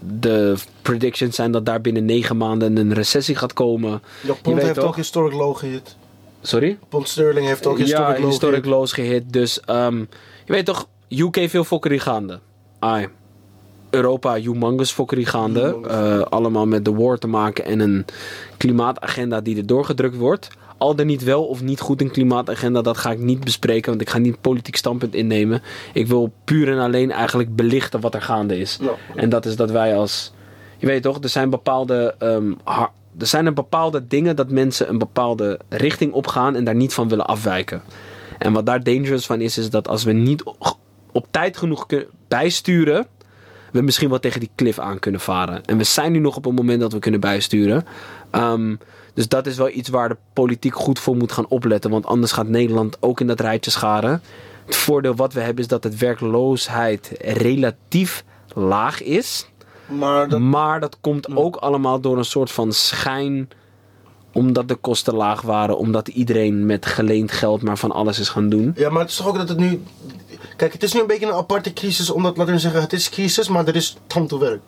de predictions zijn dat daar binnen negen maanden een recessie gaat komen. Ja, Pond heeft toch? ook historic low gehit. Sorry? Pond sterling heeft ook historic ja, low historic gehit. lows gehit. Dus ehm, je weet toch, UK veel fokkerie gaande. Ai. Europa humongous fokkerie gaande. Eh, allemaal met de war te maken en een klimaatagenda die er doorgedrukt wordt. Al dan niet wel of niet goed een klimaatagenda, dat ga ik niet bespreken, want ik ga niet politiek standpunt innemen. Ik wil puur en alleen eigenlijk belichten wat er gaande is. Ja. En dat is dat wij als. Je weet toch, er zijn bepaalde. ehm, er zijn er bepaalde dingen dat mensen een bepaalde richting opgaan en daar niet van willen afwijken. En wat daar dangerous van is, is dat als we niet op, op tijd genoeg kunnen bijsturen, we misschien wel tegen die cliff aan kunnen varen. En we zijn nu nog op een moment dat we kunnen bijsturen. Ehm, dus dat is wel iets waar de politiek goed voor moet gaan opletten. Want anders gaat Nederland ook in dat rijtje scharen. Het voordeel wat we hebben is dat het werkloosheid relatief laag is. Maar dat, Maar dat komt ook allemaal door een soort van schijn. Omdat de kosten laag waren. Omdat iedereen met geleend geld maar van alles is gaan doen. ja, maar het is toch ook dat het nu... Kijk, het is nu een beetje een aparte crisis, omdat, laten we zeggen, het is crisis, maar er is tante werk.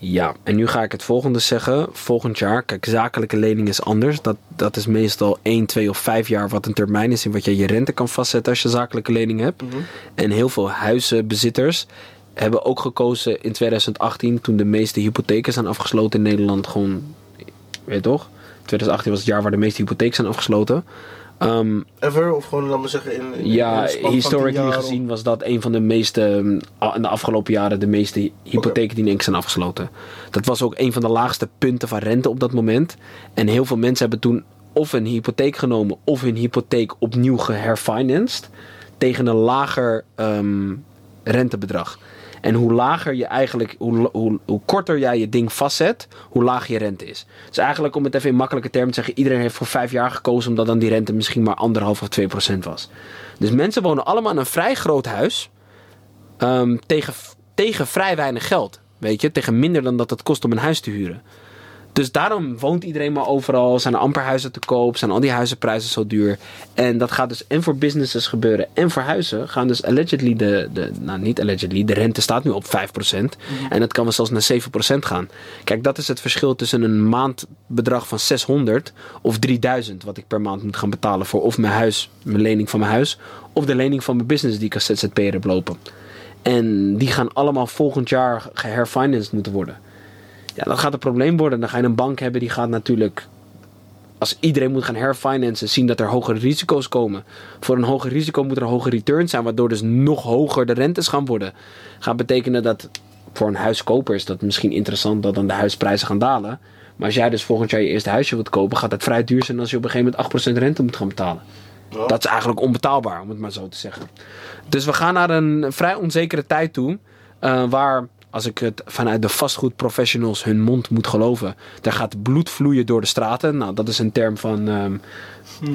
Ja, en nu ga ik het volgende zeggen. Volgend jaar, kijk, zakelijke lening is anders. Dat, dat is meestal 1, 2 of 5 jaar wat een termijn is in wat je je rente kan vastzetten als je zakelijke lening hebt. En heel veel huizenbezitters hebben ook gekozen in 2018, toen de meeste hypotheken zijn afgesloten in Nederland, gewoon, weet je toch? 2018 was het jaar waar de meeste hypotheken zijn afgesloten. Ehm, Ever, of gewoon, laten we zeggen, in, in ja, historically gezien was dat een van de meeste, a- in de afgelopen jaren, de meeste hypotheken die in één keer zijn afgesloten. Dat was ook een van de laagste punten van rente op dat moment. En heel veel mensen hebben toen of een hypotheek genomen of hun hypotheek opnieuw geherfinanced tegen een lager ehm, rentebedrag. En hoe lager je eigenlijk, hoe, hoe, hoe korter jij je ding vastzet, hoe lager je rente is. Dus eigenlijk om het even in makkelijke termen te zeggen, iedereen heeft voor vijf jaar gekozen omdat dan die rente misschien maar anderhalf of 2 procent was. Dus mensen wonen allemaal in een vrij groot huis ehm, tegen, tegen vrij weinig geld. Weet je, tegen minder dan dat het kost om een huis te huren. Dus daarom woont iedereen maar overal. Zijn er amper huizen te koop. Zijn al die huizenprijzen zo duur. En dat gaat dus en voor businesses gebeuren. En voor huizen gaan dus allegedly de... de nou, niet allegedly. De rente staat nu op 5%. En dat kan wel zelfs naar 7% gaan. Kijk, dat is het verschil tussen een maandbedrag van 600 of 3000. Wat ik per maand moet gaan betalen voor of mijn huis, mijn lening van mijn huis. Of de lening van mijn business die ik als ZZP'er heb lopen. En die gaan allemaal volgend jaar geherfinanced moeten worden. Ja, dat gaat een probleem worden. Dan ga je een bank hebben die gaat natuurlijk... Als iedereen moet gaan herfinancen, zien dat er hogere risico's komen. Voor een hoger risico moet er een hoge return zijn, waardoor dus nog hoger de rentes gaan worden. Gaat betekenen dat voor een huiskoper is dat misschien interessant dat dan de huisprijzen gaan dalen. Maar als jij dus volgend jaar je eerste huisje wilt kopen, gaat het vrij duur zijn als je op een gegeven moment 8% rente moet gaan betalen. Dat is eigenlijk onbetaalbaar, om het maar zo te zeggen. Dus we gaan naar een vrij onzekere tijd toe. eh, waar, als ik het vanuit de vastgoedprofessionals hun mond moet geloven. Er gaat bloed vloeien door de straten. Nou, dat is een term van ehm,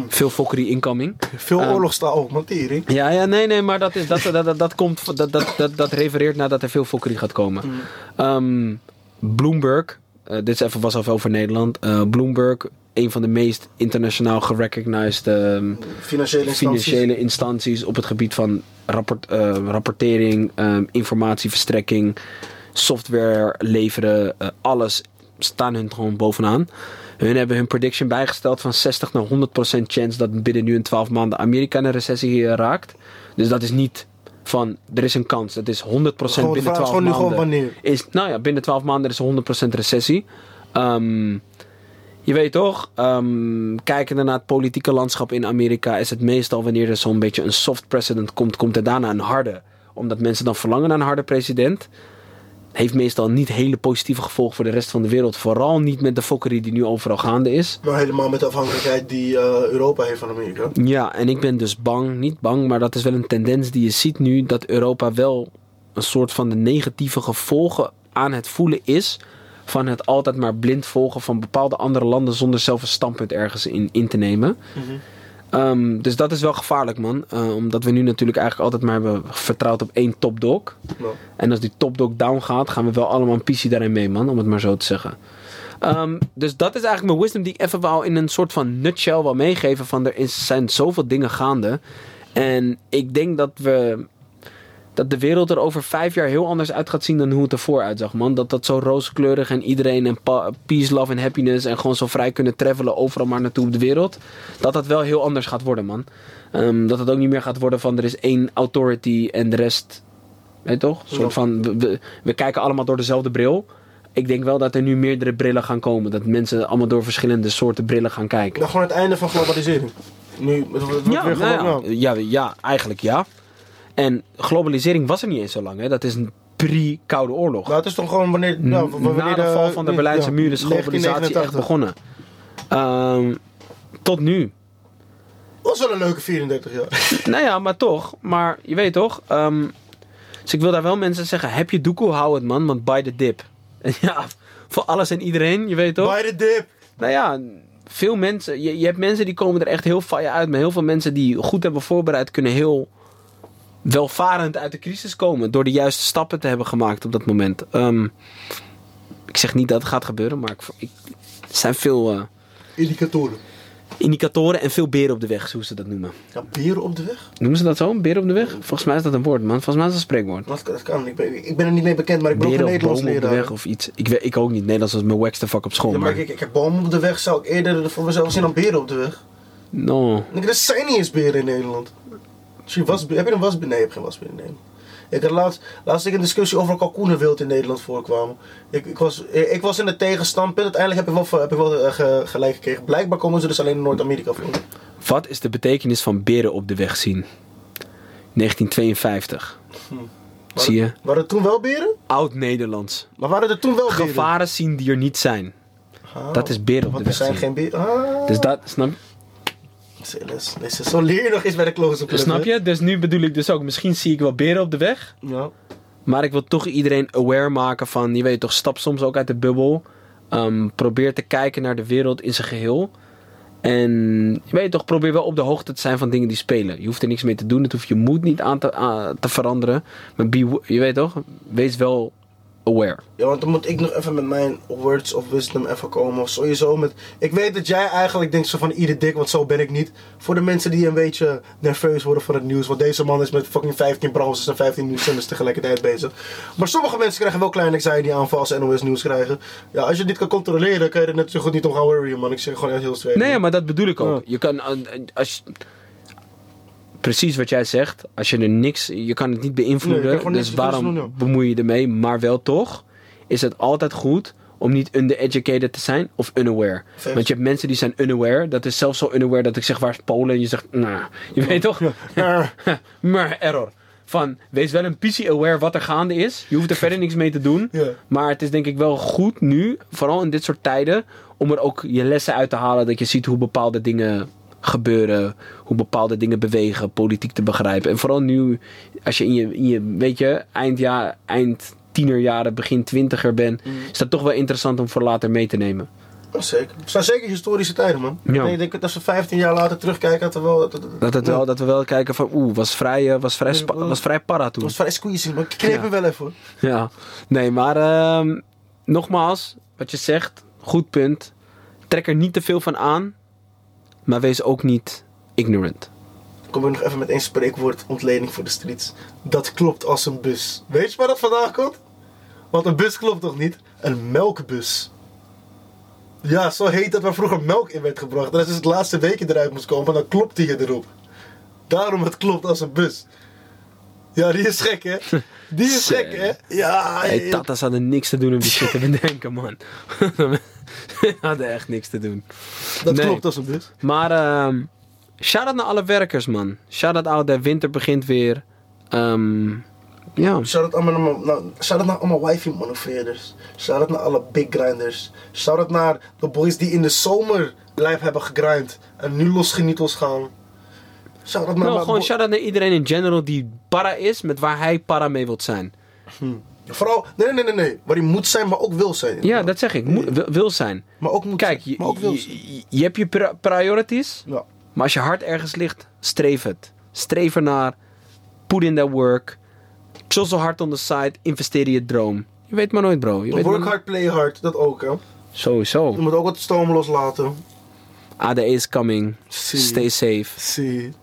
veel fokkerie incoming. Veel Ehm, oorlogstaal ook. Ja, ja, nee, nee, maar dat, is, dat, dat, dat, dat, komt, dat, dat, dat, dat refereert naar dat er veel fokkerie gaat komen. Ehm, Bloomberg, eh, dit is even was even over Nederland. Eh, Bloomberg, een van de meest internationaal gerecognized ehm, Financiële instanties. financiële instanties op het gebied van rapport, eh, rapportering, ehm, informatieverstrekking. software leveren, eh, alles staan hun gewoon bovenaan. Hun hebben hun prediction bijgesteld van 60 naar 100% chance dat binnen nu in 12 maanden Amerika een recessie eh, raakt. Dus dat is niet van er is een kans. Dat is 100% Gewoon, de binnen vraag is 12 gewoon nu maanden. gewoon wanneer. Is, nou ja, binnen 12 maanden is er 100% recessie. Ehm, je weet toch, ehm kijkende naar het politieke landschap in Amerika, is het meestal wanneer er zo'n beetje een soft president komt, komt er daarna een harde. Omdat mensen dan verlangen naar een harde president. Heeft meestal niet hele positieve gevolgen voor de rest van de wereld. Vooral niet met de fokkerie die nu overal gaande is. Maar helemaal met de afhankelijkheid die eh, Europa heeft van Amerika. Ja, en ik ben dus bang, niet bang, maar dat is wel een tendens die je ziet nu, dat Europa wel een soort van de negatieve gevolgen aan het voelen is van het altijd maar blind volgen van bepaalde andere landen zonder zelf een standpunt ergens in, in te nemen. Ehm, dus dat is wel gevaarlijk, man. Eh, omdat we nu natuurlijk eigenlijk altijd maar hebben vertrouwd op één topdog. En als die topdog down gaat, gaan we wel allemaal een PC daarin mee, man. Om het maar zo te zeggen. Ehm, dus dat is eigenlijk mijn wisdom die ik even wou in een soort van nutshell wil meegeven. Van er is, zijn zoveel dingen gaande. En ik denk dat we... Dat de wereld er over vijf jaar heel anders uit gaat zien dan hoe het ervoor uitzag, man. Dat dat zo rooskleurig en iedereen en peace, love en happiness en gewoon zo vrij kunnen travelen overal maar naartoe op de wereld. Dat dat wel heel anders gaat worden, man. Ehm, dat het ook niet meer gaat worden van er is één authority en de rest Weet je toch? Een soort van, we, we, we kijken allemaal door dezelfde bril. Ik denk wel dat er nu meerdere brillen gaan komen. Dat mensen allemaal door verschillende soorten brillen gaan kijken. Nou, gewoon het einde van globalisering. Nu, het wordt Ja, weer nou gewoon, ja, ja, ja, eigenlijk ja. En globalisering was er niet eens zo lang. Hè? Dat is een pre-Koude Oorlog. Nou, het is toch gewoon wanneer, nou, wanneer Na de val van de Berlijnse muur is globalisatie echt 1989. begonnen. Ehm, tot nu. Was wel een leuke 34 jaar. Nou ja, maar toch. Maar je weet toch. ehm, dus ik wil daar wel mensen zeggen. Heb je doekoe, hou het man. Want buy the dip. En ja, voor alles en iedereen. Je weet toch. Bij de dip. Nou ja, veel mensen. Je, je hebt mensen die komen er echt heel fijn uit. Maar heel veel mensen die goed hebben voorbereid. Kunnen heel welvarend uit de crisis komen. Door de juiste stappen te hebben gemaakt op dat moment. Ehm, ik zeg niet dat het gaat gebeuren. Maar ik, ik, er zijn veel eh, Indicatoren. indicatoren en veel beren op de weg. Hoe ze dat noemen. Ja, beren op de weg? Noemen ze dat zo? Beren op de weg? Volgens mij is dat een woord, man. Volgens mij is dat een spreekwoord. Dat, dat kan. Ik ben, ik ben er niet mee bekend, maar ik ben ook een Beren of Nederlands bomen op de leraar. weg of iets. Ik, weet, ik ook niet. Nederlands was mijn wackste vak op school. Ja, maar maar ik, ik heb bomen op de weg, zou ik eerder voor mezelf zien dan beren op de weg. no. Er zijn niet eens beren in Nederland. Was, heb je een wasbeer? Nee, je hebt geen wasbeer in Nederland. Ik had laatst, laatst ik een discussie over kalkoenenwild in Nederland voorkwam. Ik, ik, was, ik was in het tegenstandpunt. Uiteindelijk heb ik wel, heb ik wel eh, ge- gelijk gekregen. Blijkbaar komen ze dus alleen in Noord-Amerika voor. Wat is de betekenis van beren op de weg zien? 1952. Zie je? Waren er toen wel beren? Oud-Nederlands. Maar waren er toen wel beren? Gevaren zien die er niet zijn. Ah, Dat is beren op Want de er weg zijn zien. geen beren. Ah. Dus dat, snap, nee, Zo leer nog eens bij de close-up. club, snap je? Dus nu bedoel ik dus ook, misschien zie ik wel beren op de weg. Ja. Maar ik wil toch iedereen aware maken van, je weet toch, stap soms ook uit de bubbel. Ehm, probeer te kijken naar de wereld in zijn geheel. En je weet toch, probeer wel op de hoogte te zijn van dingen die spelen. Je hoeft er niks mee te doen, het hoeft je moed niet aan te, aan te veranderen. Maar be, je weet toch, wees wel aware. Ja, want dan moet ik nog even met mijn words of wisdom even komen. Of sowieso met... Ik weet dat jij eigenlijk denkt zo van ieder dik, want zo ben ik niet. Voor de mensen die een beetje nerveus worden van het nieuws. Want deze man is met fucking 15 browsers en 15 nieuwszenders tegelijkertijd bezig. Maar sommige mensen krijgen wel kleine anxiety aanval als ze NOS nieuws krijgen. Ja, als je dit kan controleren, kan je er net zo goed niet om gaan worryen, man. Ik zeg gewoon echt heel straight. Nee, maar dat bedoel ik ook. Ja. Je kan, eh, als je- precies wat jij zegt, als je er niks, je kan het niet beïnvloeden. dus waarom doen, bemoei je ermee? Maar wel toch is het altijd goed om niet undereducated te zijn of unaware. Want je hebt mensen die zijn unaware. Dat is zelfs zo unaware dat ik zeg waar is Polen en je zegt, nou, je weet toch? maar error. Van, wees wel een PC aware wat er gaande is. Je hoeft er verder niks mee te doen. Ja. Maar het is denk ik wel goed nu, vooral in dit soort tijden, om er ook je lessen uit te halen. Dat je ziet hoe bepaalde dingen gebeuren, hoe bepaalde dingen bewegen, politiek te begrijpen. En vooral nu, als je in je, in je weet je, eindjaar, eind tienerjaren, begin twintiger bent, is dat toch wel interessant om voor later mee te nemen. Zeker. Het zijn zeker historische tijden, man. Ja. Ik denk dat als we 15 jaar later terugkijken, dat we wel... Dat, dat, Dat, het ja. wel, dat we wel kijken van, oeh, was vrij, eh, was vrij, spa- was vrij para toen. Het was vrij squeezing, maar ik kneep Ja. hem wel even hoor. Ja, nee, maar ehm, nogmaals, wat je zegt, goed punt. Trek er niet te veel van aan, maar wees ook niet ignorant. Kom ik nog even met één spreekwoord, ontleding voor de streets. Dat klopt als een bus. Weet je waar dat vandaan komt? Want een bus klopt toch niet? Een melkbus. Ja, zo heet dat waar vroeger melk in werd gebracht. En als dus het laatste weekje eruit moest komen, dan klopte je erop. Daarom het klopt als een bus. Ja, die is gek, hè? Die is Zee. gek, hè? Ja, Hey. Tatas hadden niks te doen om die shit te bedenken, man. hadden echt niks te doen. dat Nee. klopt als een bus. Maar, ehm shout-out naar alle werkers, man. Shout-out out, de winter begint weer. Ehm ja. Shout-out allemaal naar, allemaal wifi manoeuvreerders. Shout-out naar alle big grinders. Shout-out naar de boys die in de zomer lijf hebben gegrind. En nu los genietels gaan. Shout-out naar gewoon shout-out naar iedereen in general die para is met waar hij para mee wilt zijn. Vooral, nee, nee, nee, nee. Waar hij moet zijn, maar ook wil zijn. Ja, dat zeg ik. Moet, wil, wil zijn. Maar ook moet Kijk, zijn, je, maar ook wil je, zijn. je- je hebt je pri- priorities. Ja. Maar als je hart ergens ligt, streef het. Streef ernaar. Put in that work. Chill hard on the side. Investeer in je droom. Je weet maar nooit, bro. Je weet Work hard, play hard. Dat ook, hè. Sowieso. Je moet ook wat stoom loslaten. ADE is coming. Stay safe. Zie.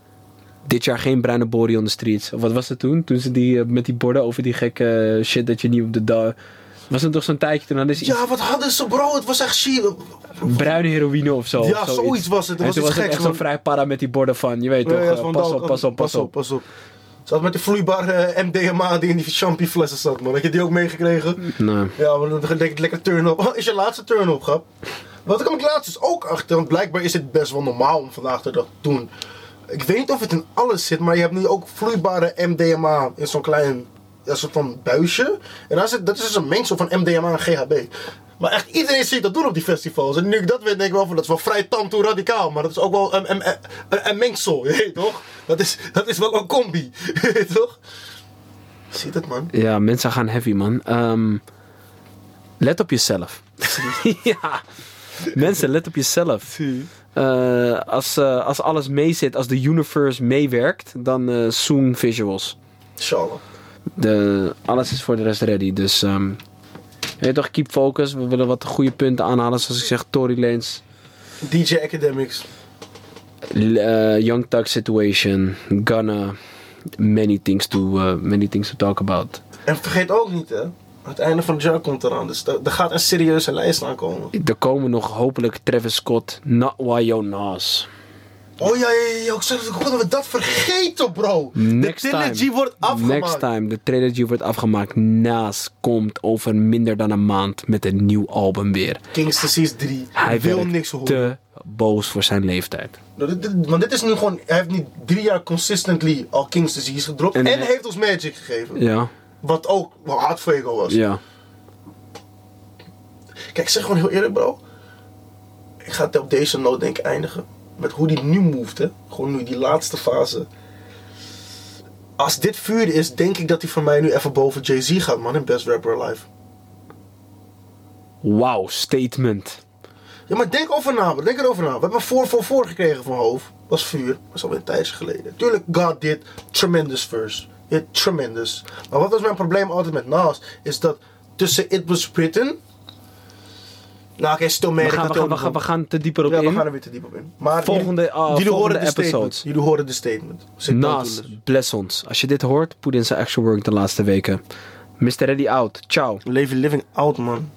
Dit jaar geen bruine body on the streets. Of wat was het toen? Toen ze die eh, met die borden over die gekke eh, shit dat je niet op de dag. Was het toch zo'n tijdje toen hadden ze iets Ja, wat hadden ze, bro? Het was echt shit. bruine heroïne of zo. Ja, of zoiets was het. Het was toen was het echt zo man. vrij para met die borden van. Je weet toch? Ja, eh, pas, op, pas op, pas op. pas op. Ze had met die vloeibare MDMA die in die champagneflessen zat, man. Had je die ook meegekregen? Nee. Ja, maar dan denk ik lekker turn-up. Oh, is je laatste turn-up, grap? Wat kwam ik laatst dus ook achter, want blijkbaar is het best wel normaal om vandaag de dag te doen. Ik weet niet of het in alles zit, maar je hebt nu ook vloeibare MDMA in zo'n klein ja, soort van buisje. En daar zit, dat is dus een mengsel van MDMA en GHB. Maar echt iedereen ziet dat doen op die festivals. En nu ik dat weet, denk ik wel van dat is wel vrij tanto radicaal. Maar dat is ook wel een, een, een, een mengsel, je weet toch? Dat is, dat is wel een combi, je weet toch? Ziet het, man. Ja, mensen gaan heavy, man. Ehm, let op jezelf. ja. Mensen, let op jezelf. Eh, als, eh, als alles meezit, als de universe meewerkt, dan eh zoom visuals. Inshallah. De, alles is voor de rest ready. Dus weet toch, keep focus. We willen wat goede punten aanhalen. Zoals ik zeg, Tory Lanez, DJ Academics. Young Thug Situation, Gunna. Many things, to, many things to talk about. En vergeet ook niet, hè. Het einde van het jaar komt eraan. Dus er er gaat een serieuze lijst aankomen. Er komen nog hopelijk Travis Scott, Not Why Nas. Oh ja, ja, ja. Ik zeg, konden we dat vergeten, bro? Next de Trilogy time. wordt afgemaakt. Next time, de trilogy wordt afgemaakt. Nas komt over minder dan een maand met een nieuw album weer. King's Disease 3. Hij wil niks horen. te boos voor zijn leeftijd. Nou, Want dit is nu gewoon... Hij heeft niet drie jaar consistently al King's Disease gedropt. En En, hij- heeft ons Magic gegeven. Ja, Wat ook wel hard fuego was. ja. Kijk, ik zeg gewoon heel eerlijk, bro. Ik ga het op deze note denk ik eindigen. Met hoe die nu moved, hè. Gewoon nu, die laatste fase. Als dit vuur is, denk ik dat hij voor mij nu even boven Jay-Z gaat, man. In Best Rapper Alive. Wauw, statement. Ja, maar denk over na, bro. denk erover na. We hebben voor voor voor gekregen van Hoofd. Was vuur. Dat is alweer een tijdje geleden. Tuurlijk, God did tremendous verse. Ja, tremendous. Maar wat was mijn probleem altijd met Nas? Is dat tussen It Was Written... Nou, oké, We gaan, had we, gaan, we, gaan, we gaan te dieper op Ja, we in. gaan er weer te diep op in. Maar Volgende, jullie, ah, jullie volgende horen de episodes. statement. Jullie horen de statement. Nas, bless ons. Als je dit hoort, put in zijn actual work de laatste weken. Mr. Ready out. Ciao. Leave living out, man.